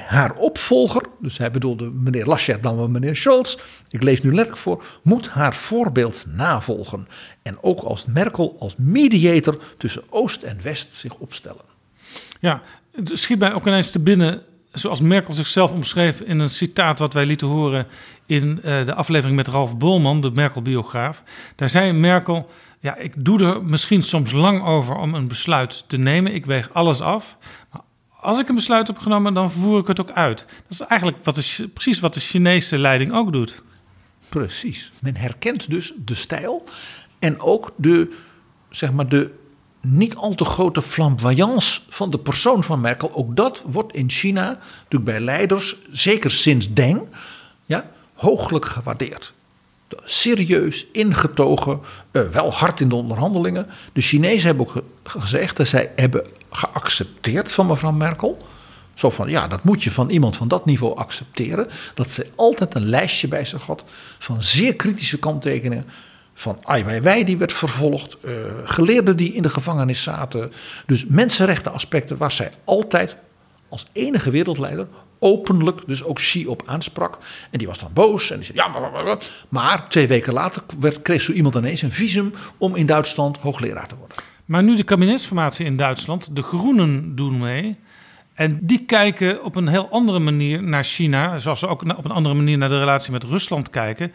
Haar opvolger, dus hij bedoelde meneer Laschet dan wel meneer Scholz. Ik lees nu letterlijk voor. Moet haar voorbeeld navolgen. En ook als Merkel als mediator tussen Oost en West zich opstellen. Ja, het schiet mij ook ineens te binnen, zoals Merkel zichzelf omschreef in een citaat wat wij lieten horen in eh, de aflevering met Ralf Bolman, de Merkel-biograaf. Daar zei Merkel, ja, ik doe er misschien soms lang over om een besluit te nemen. Ik weeg alles af. Maar als ik een besluit heb genomen, dan voer ik het ook uit. Dat is eigenlijk wat precies wat de Chinese leiding ook doet. Precies. Men herkent dus de stijl en ook de, zeg maar, de niet al te grote flamboyance van de persoon van Merkel. Ook dat wordt in China natuurlijk bij leiders, zeker sinds Deng, ja, hooglijk gewaardeerd. Serieus, ingetogen, eh, wel hard in de onderhandelingen. De Chinezen hebben ook ge- gezegd dat zij hebben geaccepteerd van mevrouw Merkel. Zo van, ja, dat moet je van iemand van dat niveau accepteren. Dat ze altijd een lijstje bij zich had van zeer kritische kanttekeningen. Van Ai Weiwei die werd vervolgd, eh, geleerden die in de gevangenis zaten. Dus mensenrechtenaspecten waar zij altijd als enige wereldleider openlijk dus ook Xi op aansprak. En die was dan boos en die zei ja, maar, maar, maar. maar twee weken later werd, kreeg zo iemand ineens een visum om in Duitsland hoogleraar te worden. Maar nu de kabinetsformatie in Duitsland, de Groenen doen mee. En die kijken op een heel andere manier naar China, zoals ze ook op een andere manier naar de relatie met Rusland kijken.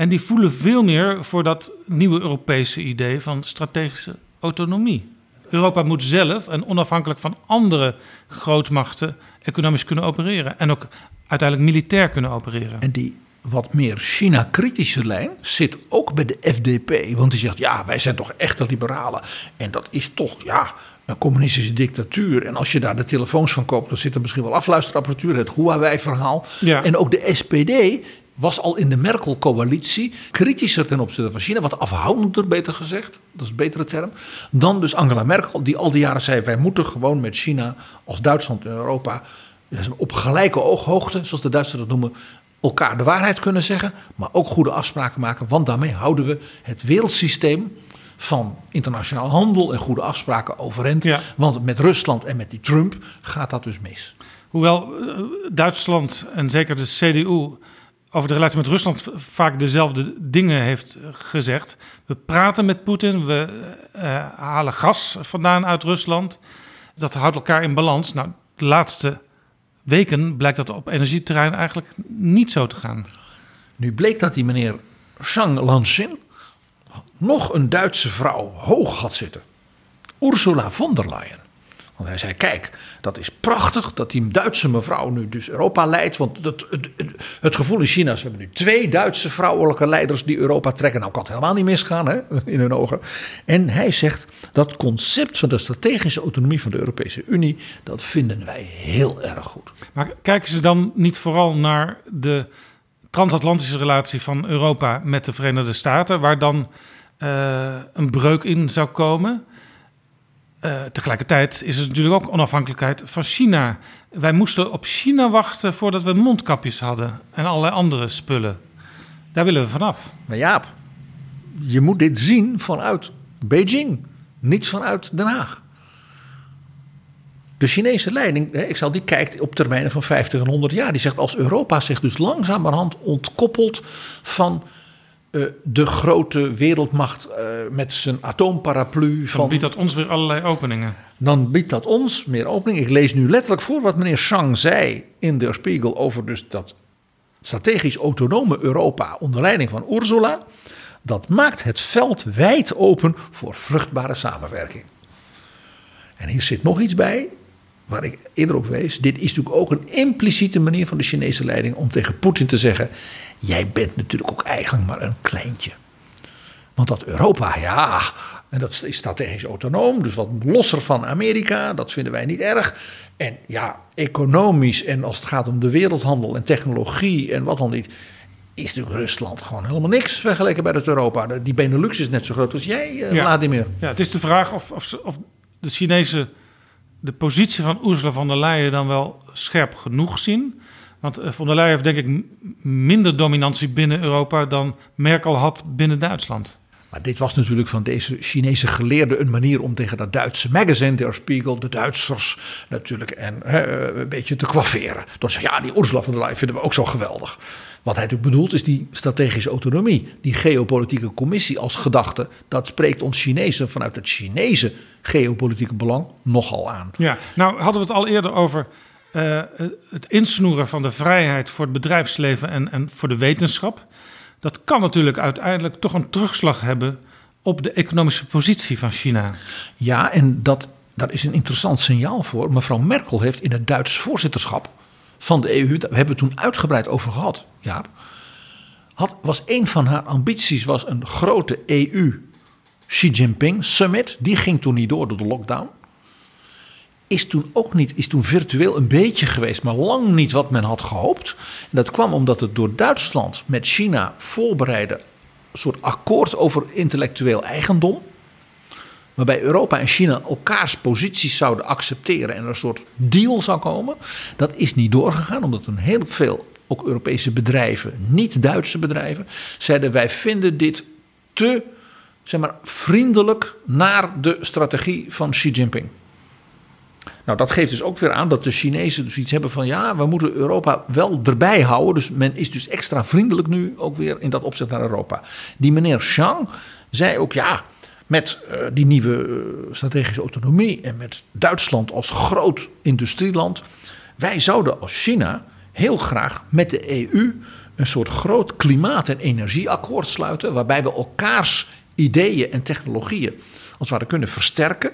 En die voelen veel meer voor dat nieuwe Europese idee van strategische autonomie. Europa moet zelf en onafhankelijk van andere grootmachten economisch kunnen opereren. En ook uiteindelijk militair kunnen opereren. En die wat meer China-kritische lijn zit ook bij de FDP. Want die zegt, ja, wij zijn toch echte liberalen. En dat is toch, ja, een communistische dictatuur. En als je daar de telefoons van koopt, dan zit er misschien wel afluisterapparatuur. Het Huawei-verhaal. Ja. En ook de SPD was al in de Merkel-coalitie kritischer ten opzichte van China. Wat afhoudender, beter gezegd. Dat is een betere term. Dan dus Angela Merkel, die al die jaren zei... wij moeten gewoon met China als Duitsland en Europa... op gelijke ooghoogte, zoals de Duitsers dat noemen... elkaar de waarheid kunnen zeggen, maar ook goede afspraken maken. Want daarmee houden we het wereldsysteem van internationaal handel en goede afspraken overeind. Ja. Want met Rusland en met die Trump gaat dat dus mis. Hoewel eh, Duitsland en zeker de CDU over de relatie met Rusland vaak dezelfde dingen heeft eh, gezegd. We praten met Poetin, we eh, halen gas vandaan uit Rusland. Dat houdt elkaar in balans. Nou, de laatste weken blijkt dat op energieterrein eigenlijk niet zo te gaan. Nu bleek dat die meneer Zhang Lanxin nog een Duitse vrouw hoog had zitten. Ursula von der Leyen. Want hij zei, kijk, dat is prachtig dat die Duitse mevrouw nu dus Europa leidt. Want het, het, het, gevoel in China is, we hebben nu twee Duitse vrouwelijke leiders die Europa trekken. Nou kan het helemaal niet misgaan hè, in hun ogen. En hij zegt, dat concept van de strategische autonomie van de Europese Unie, dat vinden wij heel erg goed. Maar kijken ze dan niet vooral naar de transatlantische relatie van Europa met de Verenigde Staten, waar dan eh, een breuk in zou komen? Eh, tegelijkertijd is het natuurlijk ook onafhankelijkheid van China. Wij moesten op China wachten voordat we mondkapjes hadden en allerlei andere spullen. Daar willen we vanaf. Maar Jaap, je moet dit zien vanuit Beijing, niet vanuit Den Haag. De Chinese leiding, ik zal die kijkt op termijnen van 50 en 100 jaar. Die zegt als Europa zich dus langzamerhand ontkoppelt van eh, de grote wereldmacht eh, met zijn atoomparaplu. Dan Van, biedt dat ons weer allerlei openingen. dan biedt dat ons meer opening. Ik lees nu letterlijk voor wat meneer Shang zei in Der Spiegel over dus dat strategisch autonome Europa onder leiding van Ursula. Dat maakt het veld wijd open voor vruchtbare samenwerking. En hier zit nog iets bij, waar ik eerder op wees. Dit is natuurlijk ook een impliciete manier van de Chinese leiding om tegen Poetin te zeggen: Jij bent natuurlijk ook eigenlijk maar een kleintje. Want dat Europa, ja, en dat is strategisch autonoom, dus wat losser van Amerika, dat vinden wij niet erg. En ja, economisch en als het gaat om de wereldhandel en technologie en wat dan niet, is natuurlijk Rusland gewoon helemaal niks vergeleken bij het Europa. Die Benelux is net zo groot als jij, eh, Ja. Vladimir. Ja, het is de vraag of, of de Chinese de positie van Ursula von der Leyen dan wel scherp genoeg zien. Want eh, von der Leyen heeft denk ik minder dominantie binnen Europa dan Merkel had binnen Duitsland. Maar dit was natuurlijk van deze Chinese geleerde een manier om tegen dat Duitse magazine, Der Spiegel, de Duitsers natuurlijk en hè, een beetje te kwafferen. Door zeggen, ja, die Ursula von der Leyen vinden we ook zo geweldig. Wat hij natuurlijk bedoelt is die strategische autonomie, die geopolitieke commissie als gedachte. Dat spreekt ons Chinezen vanuit het Chinese geopolitieke belang nogal aan. Ja, nou hadden we het al eerder over eh, het insnoeren van de vrijheid voor het bedrijfsleven en, en voor de wetenschap. Dat kan natuurlijk uiteindelijk toch een terugslag hebben op de economische positie van China. Ja, en dat, daar is een interessant signaal voor. Mevrouw Merkel heeft in het Duits voorzitterschap van de EU, daar hebben we toen uitgebreid over gehad, ja, had, was een van haar ambities was een grote EU Xi Jinping summit. Die ging toen niet door door de lockdown. Is toen ook niet, is toen virtueel een beetje geweest, maar lang niet wat men had gehoopt. En dat kwam omdat het door Duitsland met China voorbereide soort akkoord over intellectueel eigendom waarbij Europa en China elkaars posities zouden accepteren en er een soort deal zou komen. Dat is niet doorgegaan, omdat een heel veel ook Europese bedrijven, niet-Duitse bedrijven, zeiden wij vinden dit te zeg maar, vriendelijk naar de strategie van Xi Jinping. Nou, dat geeft dus ook weer aan dat de Chinezen dus iets hebben van ja, we moeten Europa wel erbij houden. Dus men is dus extra vriendelijk nu ook weer in dat opzicht naar Europa. Die meneer Zhang zei ook ja, met uh, die nieuwe uh, strategische autonomie en met Duitsland als groot industrieland. Wij zouden als China heel graag met de EU een soort groot klimaat- en energieakkoord sluiten. Waarbij we elkaars ideeën en technologieën als het ware kunnen versterken.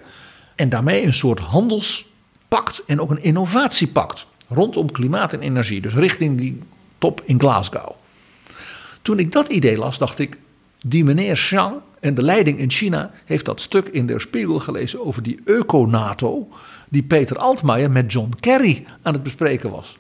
En daarmee een soort handelspact en ook een innovatiepact rondom klimaat en energie. Dus richting die top in Glasgow. Toen ik dat idee las, dacht ik, die meneer Zhang en de leiding in China heeft dat stuk in Der Spiegel gelezen over die eco-NATO, die Peter Altmaier met John Kerry aan het bespreken was.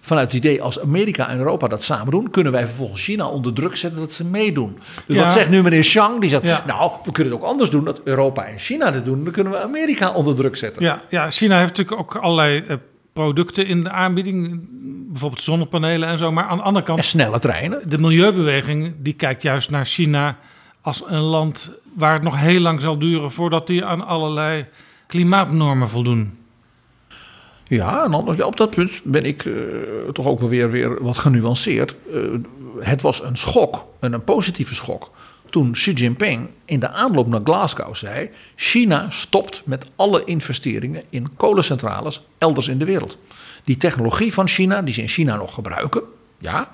Vanuit het idee, als Amerika en Europa dat samen doen, kunnen wij vervolgens China onder druk zetten dat ze meedoen. Dus Ja. wat zegt nu meneer Zhang? Die zegt, Ja. nou, we kunnen het ook anders doen, dat Europa en China dit doen, dan kunnen we Amerika onder druk zetten. Ja, ja, China heeft natuurlijk ook allerlei eh, producten in de aanbieding, bijvoorbeeld zonnepanelen en zo. Maar aan de andere kant, En snelle treinen. de milieubeweging die kijkt juist naar China als een land waar het nog heel lang zal duren voordat die aan allerlei klimaatnormen voldoen. Ja, en anders, ja, op dat punt ben ik eh, toch ook wel weer, weer wat genuanceerd. Eh, het was een schok, en een positieve schok, toen Xi Jinping in de aanloop naar Glasgow zei: China stopt met alle investeringen in kolencentrales elders in de wereld. Die technologie van China, die ze in China nog gebruiken, ja,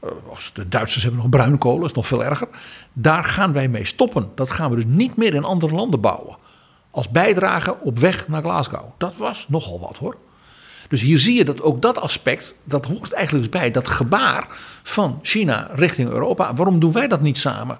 eh, de Duitsers hebben nog bruinkolen, dat is nog veel erger. Daar gaan wij mee stoppen. Dat gaan we dus niet meer in andere landen bouwen. Als bijdrage op weg naar Glasgow. Dat was nogal wat hoor. Dus hier zie je dat ook dat aspect, dat hoort eigenlijk dus bij dat gebaar van China richting Europa. Waarom doen wij dat niet samen?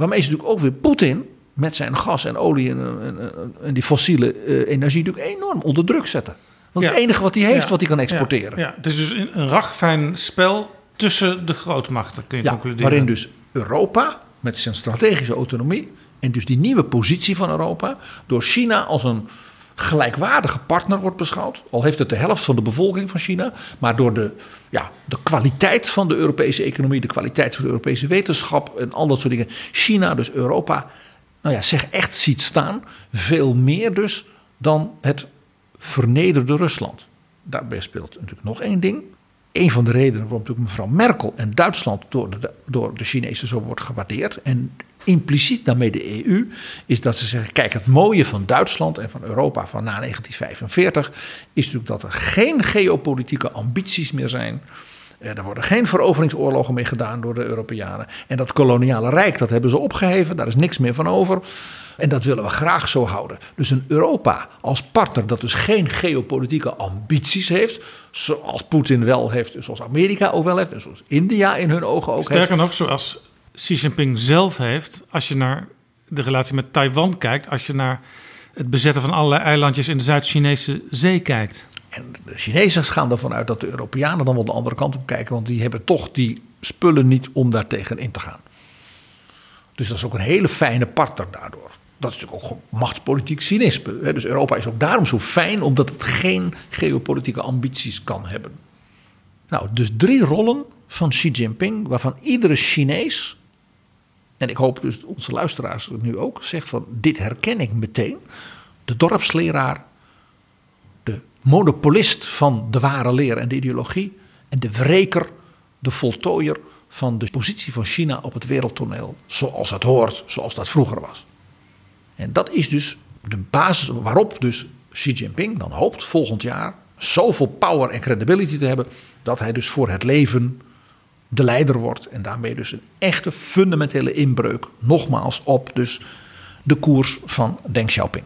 Waarmee ze natuurlijk ook weer Poetin met zijn gas en olie en, en, en die fossiele uh, energie natuurlijk enorm onder druk zetten. Dat is Ja. het enige wat hij heeft Ja. wat hij kan exporteren. Ja, het is dus een ragfijn spel tussen de grootmachten, kun je Ja, concluderen. waarin dus Europa met zijn strategische autonomie en dus die nieuwe positie van Europa door China als een gelijkwaardige partner wordt beschouwd. Al heeft het de helft van de bevolking van China, maar door de, ja, de kwaliteit van de Europese economie, de kwaliteit van de Europese wetenschap en al dat soort dingen. China dus Europa, nou ja, zich echt ziet staan, veel meer dus dan het vernederde Rusland. Daarbij speelt natuurlijk nog één ding. Een van de redenen waarom natuurlijk mevrouw Merkel en Duitsland door de, door de Chinezen zo wordt gewaardeerd. En impliciet daarmee de EU. Is dat ze zeggen: kijk, het mooie van Duitsland en van Europa van na 1945. Is natuurlijk dat er geen geopolitieke ambities meer zijn. Eh, Er worden geen veroveringsoorlogen meer gedaan door de Europeanen. En dat koloniale rijk, dat hebben ze opgeheven. Daar is niks meer van over. En dat willen we graag zo houden. Dus een Europa als partner dat dus geen geopolitieke ambities heeft. Zoals Poetin wel heeft, zoals Amerika ook wel heeft. En zoals India in hun ogen ook Sterker heeft. nog, zoals Xi Jinping zelf heeft, als je naar de relatie met Taiwan kijkt, als je naar het bezetten van allerlei eilandjes in de Zuid-Chinese zee kijkt. En de Chinezen gaan ervan uit dat de Europeanen dan wel de andere kant op kijken. Want die hebben toch die spullen niet om daar tegen in te gaan. Dus dat is ook een hele fijne partner daardoor. Dat is natuurlijk ook machtspolitiek cynisme. Dus Europa is ook daarom zo fijn, omdat het geen geopolitieke ambities kan hebben. Nou, dus drie rollen van Xi Jinping, waarvan iedere Chinees, en ik hoop dus onze luisteraars nu ook, zegt van dit herken ik meteen. De dorpsleraar, de monopolist van de ware leer en de ideologie en de wreker, de voltooier van de positie van China op het wereldtoneel, zoals het hoort, zoals dat vroeger was. En dat is dus de basis waarop dus Xi Jinping dan hoopt volgend jaar zoveel power en credibility te hebben dat hij dus voor het leven de leider wordt en daarmee dus een echte fundamentele inbreuk nogmaals op dus de koers van Deng Xiaoping.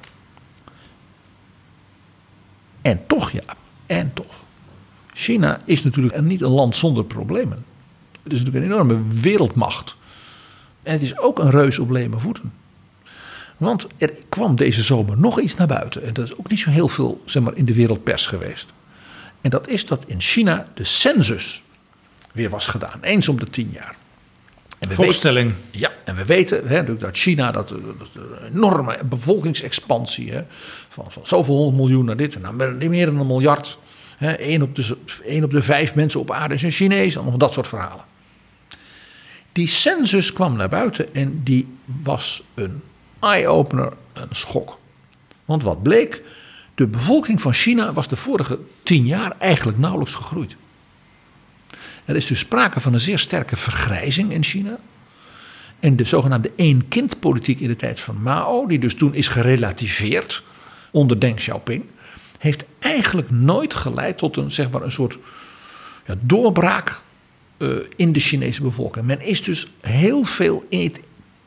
En toch ja, en toch. China is natuurlijk niet een land zonder problemen. Het is natuurlijk een enorme wereldmacht. En het is ook een reus op leme voeten. Want er kwam deze zomer nog iets naar buiten. En dat is ook niet zo heel veel zeg maar, in de wereldpers geweest. En dat is dat in China de census weer was gedaan. Eens om de tien jaar. En we Volkstelling. Weten, ja, en we weten hè, natuurlijk dat China, dat, dat is een enorme bevolkingsexpansie. Hè, van, van zoveel honderd miljoen naar dit en meer dan een miljard. Hè, één, op de, één op de vijf mensen op aarde is een Chinees. Allemaal dat soort verhalen. Die census kwam naar buiten en die was een eye-opener, een schok. Want wat bleek? De bevolking van China was de vorige tien jaar eigenlijk nauwelijks gegroeid. Er is dus sprake van een zeer sterke vergrijzing in China. En de zogenaamde één-kind-politiek in de tijd van Mao, die dus toen is gerelativeerd onder Deng Xiaoping, heeft eigenlijk nooit geleid tot een, zeg maar, een soort ja, doorbraak uh, in de Chinese bevolking. Men is dus heel veel in het,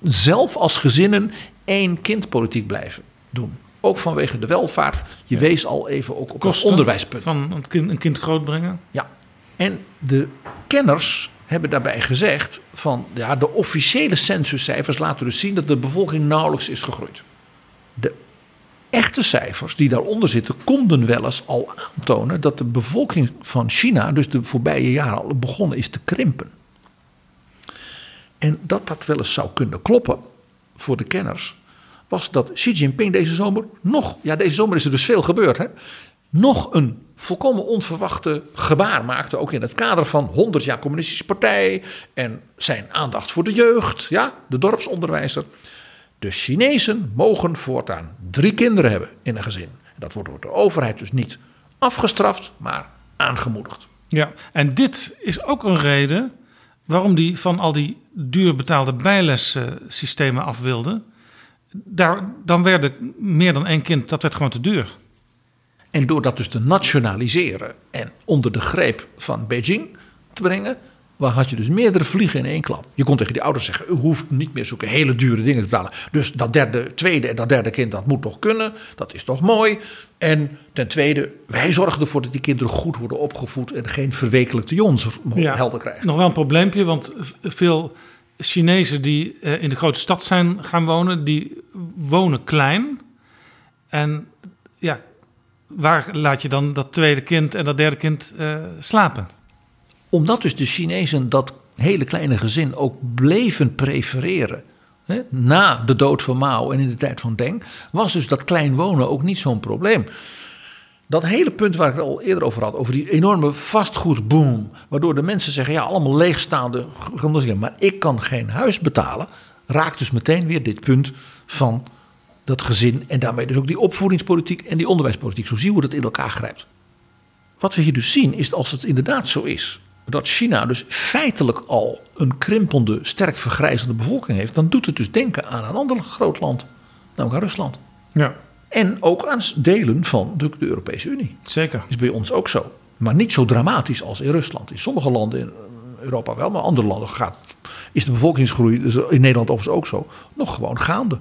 zelf als gezinnen één-kind-politiek blijven doen. Ook vanwege de welvaart. Je ja. wees al even ook op het onderwijspunt. Van een kind, een kind grootbrengen? Ja. En de kenners hebben daarbij gezegd van ja, de officiële censuscijfers laten dus zien dat de bevolking nauwelijks is gegroeid. De echte cijfers die daaronder zitten konden wel eens al aantonen dat de bevolking van China dus de voorbije jaren al begonnen is te krimpen. En dat dat wel eens zou kunnen kloppen voor de kenners was dat Xi Jinping deze zomer nog, ja deze zomer is er dus veel gebeurd hè, nog een volkomen onverwachte gebaar maakte. Ook in het kader van 100 jaar Communistische Partij. En zijn aandacht voor de jeugd. Ja, de dorpsonderwijzer. De Chinezen mogen voortaan drie kinderen hebben in een gezin. Dat wordt door de overheid dus niet afgestraft, maar aangemoedigd. Ja, en dit is ook een reden waarom die van al die duur betaalde bijlessystemen af wilde. Daar, dan werden meer dan één kind, dat werd gewoon te duur. En door dat dus te nationaliseren en onder de greep van Beijing te brengen, waar had je dus meerdere vliegen in één klap. Je kon tegen die ouders zeggen, u hoeft niet meer zulke hele dure dingen te betalen. Dus dat derde, tweede en dat derde kind, dat moet toch kunnen. Dat is toch mooi. En ten tweede, wij zorgen ervoor dat die kinderen goed worden opgevoed en geen verwekelijkte jongens helder krijgen. Nog wel een probleempje, want veel Chinezen die eh, in de grote stad zijn gaan wonen, die wonen klein. En ja, waar laat je dan dat tweede kind en dat derde kind uh, slapen? Omdat dus de Chinezen dat hele kleine gezin ook bleven prefereren. Hè, na de dood van Mao en in de tijd van Deng, was dus dat klein wonen ook niet zo'n probleem. Dat hele punt waar ik het al eerder over had, over die enorme vastgoedboom, waardoor de mensen zeggen, ja, allemaal leegstaande, maar ik kan geen huis betalen, raakt dus meteen weer dit punt van dat gezin en daarmee dus ook die opvoedingspolitiek en die onderwijspolitiek. Zo zien we hoe dat in elkaar grijpt. Wat we hier dus zien is als het inderdaad zo is dat China dus feitelijk al een krimpende, sterk vergrijzende bevolking heeft, dan doet het dus denken aan een ander groot land, namelijk aan Rusland. Ja. En ook aan delen van de, de Europese Unie. Zeker. Is bij ons ook zo. Maar niet zo dramatisch als in Rusland. In sommige landen in Europa wel, maar andere landen gaat, is de bevolkingsgroei, dus in Nederland overigens ook zo, nog gewoon gaande.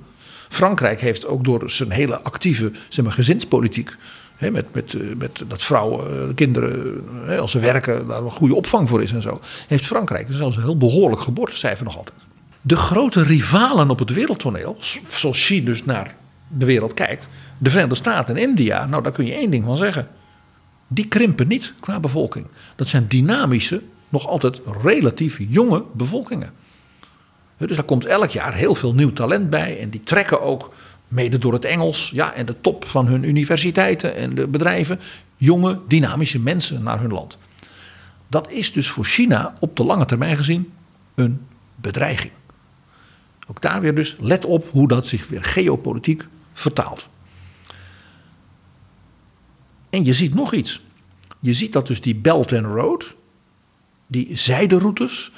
Frankrijk heeft ook door zijn hele actieve zeg maar, gezinspolitiek. Met, met, eh, met dat vrouwen, eh, kinderen, hè, als ze werken, daar een goede opvang voor is en zo. Heeft Frankrijk zelfs een heel behoorlijk geboortecijfer nog altijd. De grote rivalen op het wereldtoneel, zoals China dus naar de wereld kijkt, de Verenigde Staten en India, nou daar kun je één ding van zeggen. Die krimpen niet qua bevolking. Dat zijn dynamische, nog altijd relatief jonge bevolkingen. Dus daar komt elk jaar heel veel nieuw talent bij. En die trekken ook, mede door het Engels, ja, en de top van hun universiteiten en de bedrijven, jonge, dynamische mensen naar hun land. Dat is dus voor China op de lange termijn gezien een bedreiging. Ook daar weer dus, let op hoe dat zich weer geopolitiek vertaalt. En je ziet nog iets. Je ziet dat dus die Belt and Road, die zijderoutes,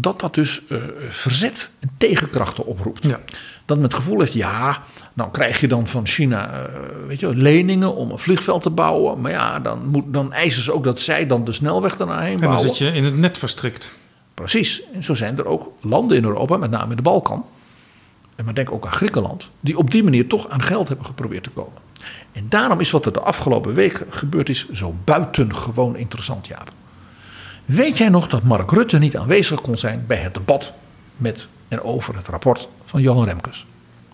dat dat dus uh, verzet en tegenkrachten oproept. Ja. Dat men het gevoel heeft, ja, nou krijg je dan van China uh, weet je, leningen om een vliegveld te bouwen. Maar ja, dan, moet, dan eisen ze ook dat zij dan de snelweg daarna heen bouwen. En dan zit je in het net verstrikt. Precies. En zo zijn er ook landen in Europa, met name in de Balkan. En maar denk ook aan Griekenland, die op die manier toch aan geld hebben geprobeerd te komen. En daarom is wat er de afgelopen weken gebeurd is zo buitengewoon interessant, Jaap. Weet jij nog dat Mark Rutte niet aanwezig kon zijn bij het debat met en over het rapport van Johan Remkes?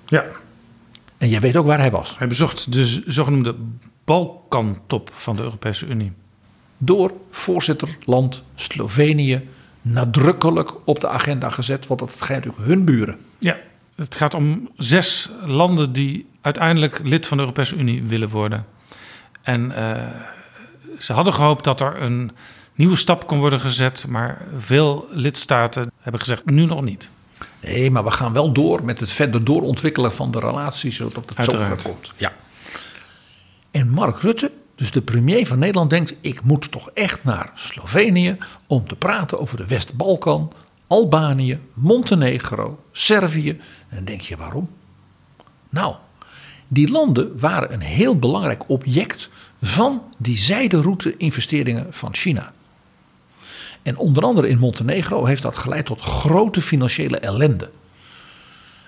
Ja. En jij weet ook waar hij was. Hij bezocht de zogenoemde Balkantop van de Europese Unie. Door voorzitterland Slovenië nadrukkelijk op de agenda gezet, want dat schijnt natuurlijk hun buren. Ja, het gaat om zes landen die uiteindelijk lid van de Europese Unie willen worden. En uh, ze hadden gehoopt dat er een nieuwe stap kon worden gezet, maar veel lidstaten hebben gezegd nu nog niet. Nee, maar we gaan wel door met het verder doorontwikkelen van de relaties zodat het zover komt. Ja. En Mark Rutte, dus de premier van Nederland, denkt: ik moet toch echt naar Slovenië om te praten over de West-Balkan, Albanië, Montenegro, Servië. En dan denk je waarom? Nou, die landen waren een heel belangrijk object van die zijderoute-investeringen van China. En onder andere in Montenegro heeft dat geleid tot grote financiële ellende.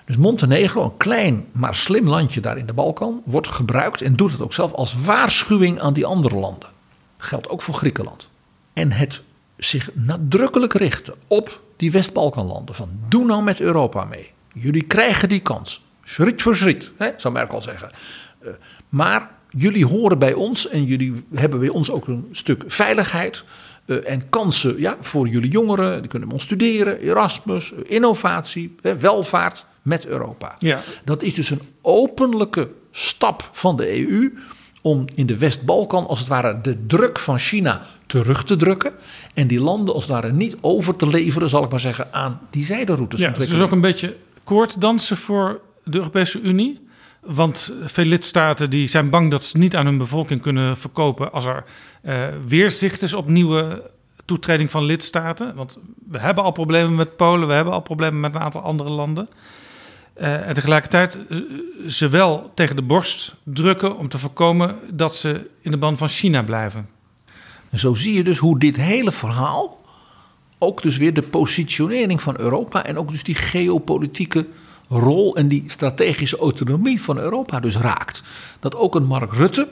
Dus Montenegro, een klein maar slim landje daar in de Balkan, wordt gebruikt en doet het ook zelf als waarschuwing aan die andere landen. Geldt ook voor Griekenland. En het zich nadrukkelijk richten op die West-Balkanlanden. Van doe nou met Europa mee. Jullie krijgen die kans. Schriet voor schriet, hè, zou Merkel zeggen. Uh, maar jullie horen bij ons en jullie hebben bij ons ook een stuk veiligheid. Uh, en kansen ja, voor jullie jongeren. Die kunnen ons studeren, Erasmus, innovatie, hè, welvaart met Europa. Ja. Dat is dus een openlijke stap van de EU om in de West-Balkan als het ware de druk van China terug te drukken. En die landen als het ware niet over te leveren, zal ik maar zeggen, aan die zijderoutes. Ja, het is dus ook een beetje koorddansen voor de Europese Unie. Want veel lidstaten die zijn bang dat ze niet aan hun bevolking kunnen verkopen als er uh, weerzicht is op nieuwe toetreding van lidstaten. Want we hebben al problemen met Polen, we hebben al problemen met een aantal andere landen. Uh, en tegelijkertijd uh, ze wel tegen de borst drukken om te voorkomen dat ze in de band van China blijven. En zo zie je dus hoe dit hele verhaal ook dus weer de positionering van Europa en ook dus die geopolitieke rol en die strategische autonomie van Europa dus raakt. Dat ook een Mark Rutte,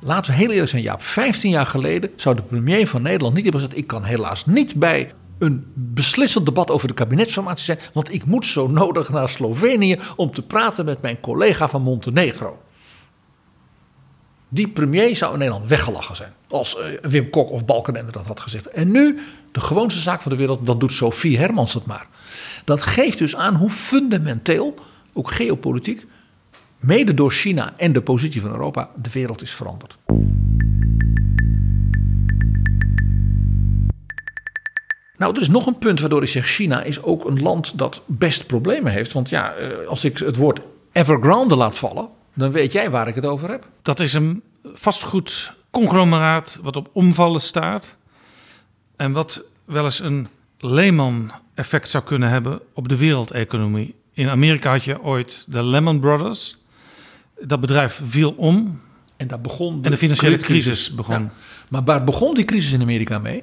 laten we heel eerlijk zijn, ja, 15 jaar geleden zou de premier van Nederland niet hebben gezegd: ik kan helaas niet bij een beslissend debat over de kabinetsformatie zijn, want ik moet zo nodig naar Slovenië om te praten met mijn collega van Montenegro. Die premier zou in Nederland weggelachen zijn. Als uh, Wim Kok of Balkenende dat had gezegd. En nu, de gewoonste zaak van de wereld, dat doet Sophie Hermans het maar. Dat geeft dus aan hoe fundamenteel, ook geopolitiek, mede door China en de positie van Europa, de wereld is veranderd. Nou, er is nog een punt waardoor ik zeg: China is ook een land dat best problemen heeft. Want ja, eh, als ik het woord Evergrande laat vallen, dan weet jij waar ik het over heb. Dat is een vastgoedconglomeraat wat op omvallen staat. En wat wel eens een Lehman-effect zou kunnen hebben op de wereldeconomie. In Amerika had je ooit de Lehman Brothers. Dat bedrijf viel om. En, daar begon de, en de financiële crisis, begon. Ja. Maar waar begon die crisis in Amerika mee?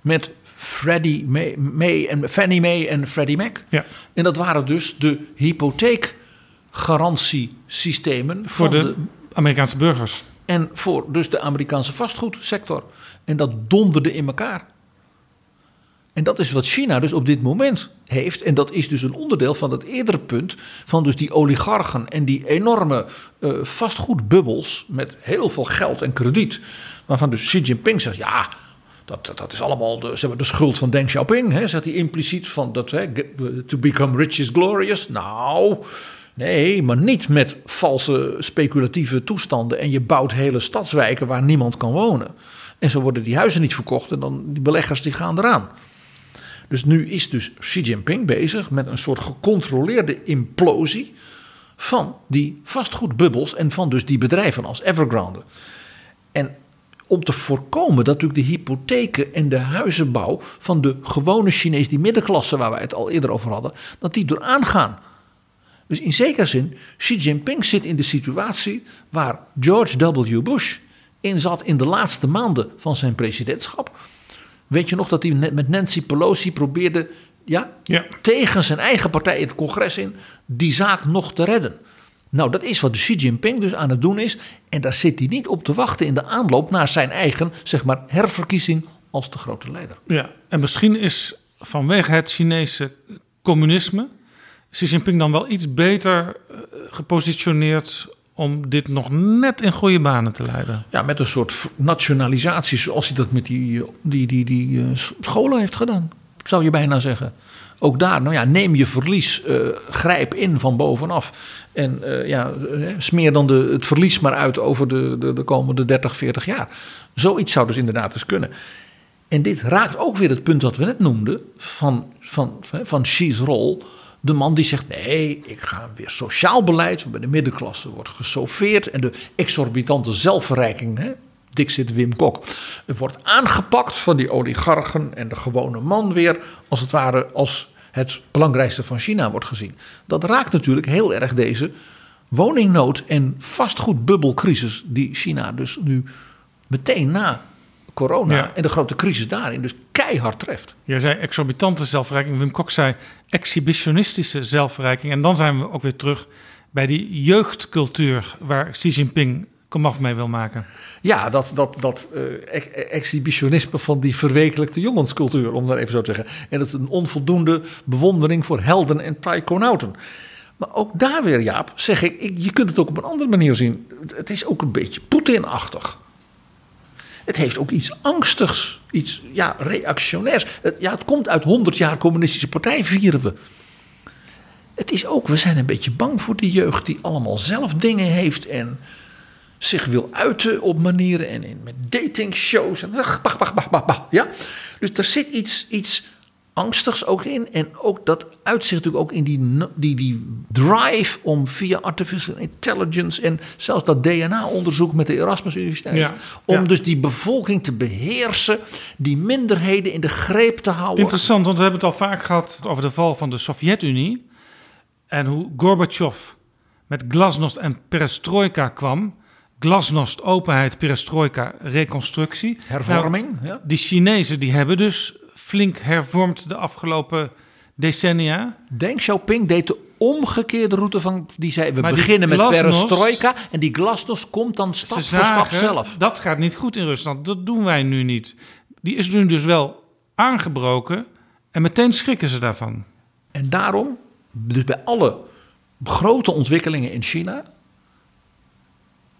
Met Freddie May, May en Fannie Mae en Freddie Mac. Ja. En dat waren dus de hypotheekgarantiesystemen voor de, de Amerikaanse burgers. En voor dus de Amerikaanse vastgoedsector. En dat donderde in elkaar. En dat is wat China dus op dit moment heeft. En dat is dus een onderdeel van het eerdere punt. Van dus die oligarchen en die enorme uh, vastgoedbubbels. Met heel veel geld en krediet. Waarvan dus Xi Jinping zegt: ja, dat, dat is allemaal de, zeg maar, de schuld van Deng Xiaoping. Hè, zegt hij impliciet van dat hè, to become rich is glorious. Nou, nee, maar niet met valse speculatieve toestanden. En je bouwt hele stadswijken waar niemand kan wonen. En zo worden die huizen niet verkocht en dan die beleggers die gaan eraan. Dus nu is dus Xi Jinping bezig met een soort gecontroleerde implosie van die vastgoedbubbels en van dus die bedrijven als Evergrande. En om te voorkomen dat natuurlijk de hypotheken en de huizenbouw van de gewone Chinees, die middenklasse waar wij het al eerder over hadden, dat die door aangaan. Dus in zekere zin, Xi Jinping zit in de situatie waar George W. Bush in zat in de laatste maanden van zijn presidentschap. Weet je nog dat hij met Nancy Pelosi probeerde ja, ja. tegen zijn eigen partij het congres in die zaak nog te redden? Nou, dat is wat Xi Jinping dus aan het doen is. En daar zit hij niet op te wachten in de aanloop naar zijn eigen, zeg maar, herverkiezing als de grote leider. Ja, en misschien is vanwege het Chinese communisme Xi Jinping dan wel iets beter eh, gepositioneerd om dit nog net in goede banen te leiden. Ja, met een soort nationalisatie zoals hij dat met die, die, die, die uh, scholen heeft gedaan, zou je bijna zeggen. Ook daar, nou ja, neem je verlies, uh, grijp in van bovenaf. En uh, ja, smeer dan de, het verlies maar uit over de, de, de komende 30, 40 jaar. Zoiets zou dus inderdaad eens kunnen. En dit raakt ook weer het punt wat we net noemden van, van, van Xi's rol de man die zegt: nee, ik ga weer sociaal beleid, waarbij de middenklasse wordt gesoffeerd en de exorbitante zelfverrijking, hè, dik zit Wim Kok, wordt aangepakt van die oligarchen en de gewone man weer, als het ware als het belangrijkste van China wordt gezien. Dat raakt natuurlijk heel erg deze woningnood en vastgoedbubbelcrisis die China dus nu meteen na corona Ja. en de grote crisis daarin dus keihard treft. Jij zei exorbitante zelfverrijking. Wim Kok zei exhibitionistische zelfverrijking. En dan zijn we ook weer terug bij die jeugdcultuur waar Xi Jinping komaf mee wil maken. Ja, dat, dat, dat eh, ex- exhibitionisme van die verwekelijkte jongenscultuur, om dat even zo te zeggen. En dat is een onvoldoende bewondering voor helden en taikonauten. Maar ook daar weer, Jaap, zeg ik, ik- je kunt het ook op een andere manier zien. Het, het is ook een beetje Poetin-achtig. Het heeft ook iets angstigs, iets ja, reactionairs. Het, ja, het komt uit 100 jaar communistische partij, vieren we. Het is ook, we zijn een beetje bang voor de jeugd die allemaal zelf dingen heeft en zich wil uiten op manieren en in, met datingshows. En, ach, bah, bah, bah, bah, bah, ja? Dus er zit iets, iets angstigs ook in. En ook dat uitzicht natuurlijk ook in die, die, die drive om via artificial intelligence en zelfs dat DNA-onderzoek met de Erasmus Universiteit. Ja, om ja. dus die bevolking te beheersen, die minderheden in de greep te houden. Interessant, want we hebben het al vaak gehad over de val van de Sovjet-Unie. En hoe Gorbachev met glasnost en perestroika kwam. Glasnost, openheid, perestroika, reconstructie. Hervorming, Nou, ja. Die Chinezen die hebben dus flink hervormd de afgelopen decennia. Deng Xiaoping deed de omgekeerde route van die zei we Maar beginnen met glasnost- perestroika en die glasnost komt dan stap voor stap zelf. Dat gaat niet goed in Rusland. Dat doen wij nu niet. Die is nu dus wel aangebroken. En meteen schrikken ze daarvan. En daarom, dus bij alle grote ontwikkelingen in China,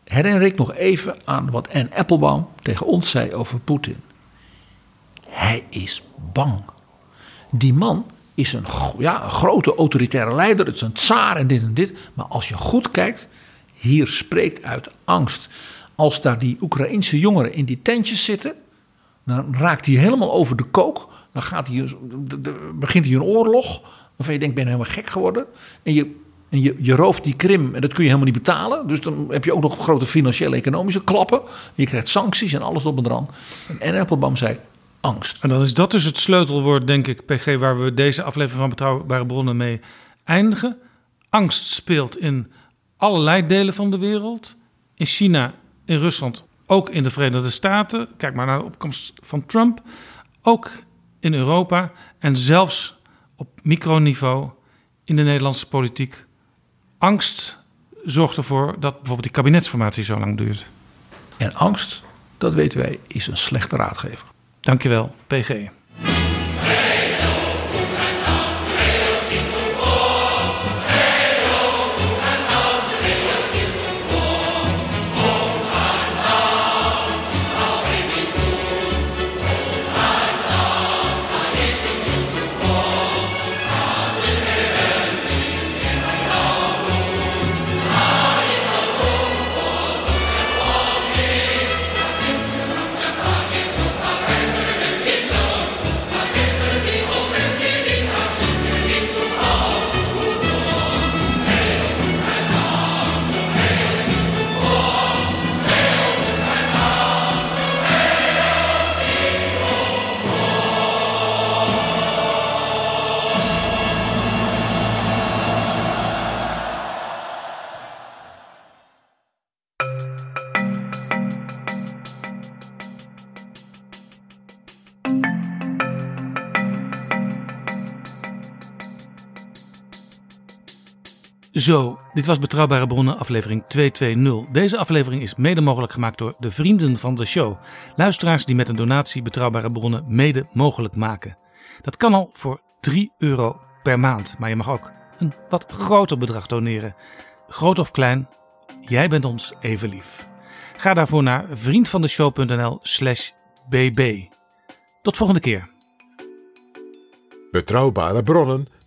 herinner ik nog even aan wat Anne Applebaum tegen ons zei over Poetin. Hij is bang. Die man is een, ja, een grote autoritaire leider, het is een tsaar en dit en dit. Maar als je goed kijkt, hier spreekt uit angst. Als daar die Oekraïense jongeren in die tentjes zitten, dan raakt hij helemaal over de kook. Dan gaat hij, begint hij een oorlog. Waarvan je denkt, ben je helemaal gek geworden. En je, en je, je rooft die Krim en dat kun je helemaal niet betalen. Dus dan heb je ook nog grote financiële economische klappen. Je krijgt sancties en alles op en eraan. En Applebaum zei, angst. En dan is dat dus het sleutelwoord, denk ik, PG, waar we deze aflevering van Betrouwbare Bronnen mee eindigen. Angst speelt in allerlei delen van de wereld. In China, in Rusland, ook in de Verenigde Staten. Kijk maar naar de opkomst van Trump. Ook in Europa en zelfs op microniveau in de Nederlandse politiek. Angst zorgt ervoor dat bijvoorbeeld die kabinetsformatie zo lang duurt. En angst, dat weten wij, is een slechte raadgever. Dankjewel, PG. Zo, dit was Betrouwbare Bronnen, aflevering 220. Deze aflevering is mede mogelijk gemaakt door de vrienden van de show. Luisteraars die met een donatie Betrouwbare Bronnen mede mogelijk maken. Dat kan al voor 3 euro per maand, maar je mag ook een wat groter bedrag doneren. Groot of klein, jij bent ons even lief. Ga daarvoor naar vriendvandeshow.nl slash bb. Tot volgende keer. Betrouwbare bronnen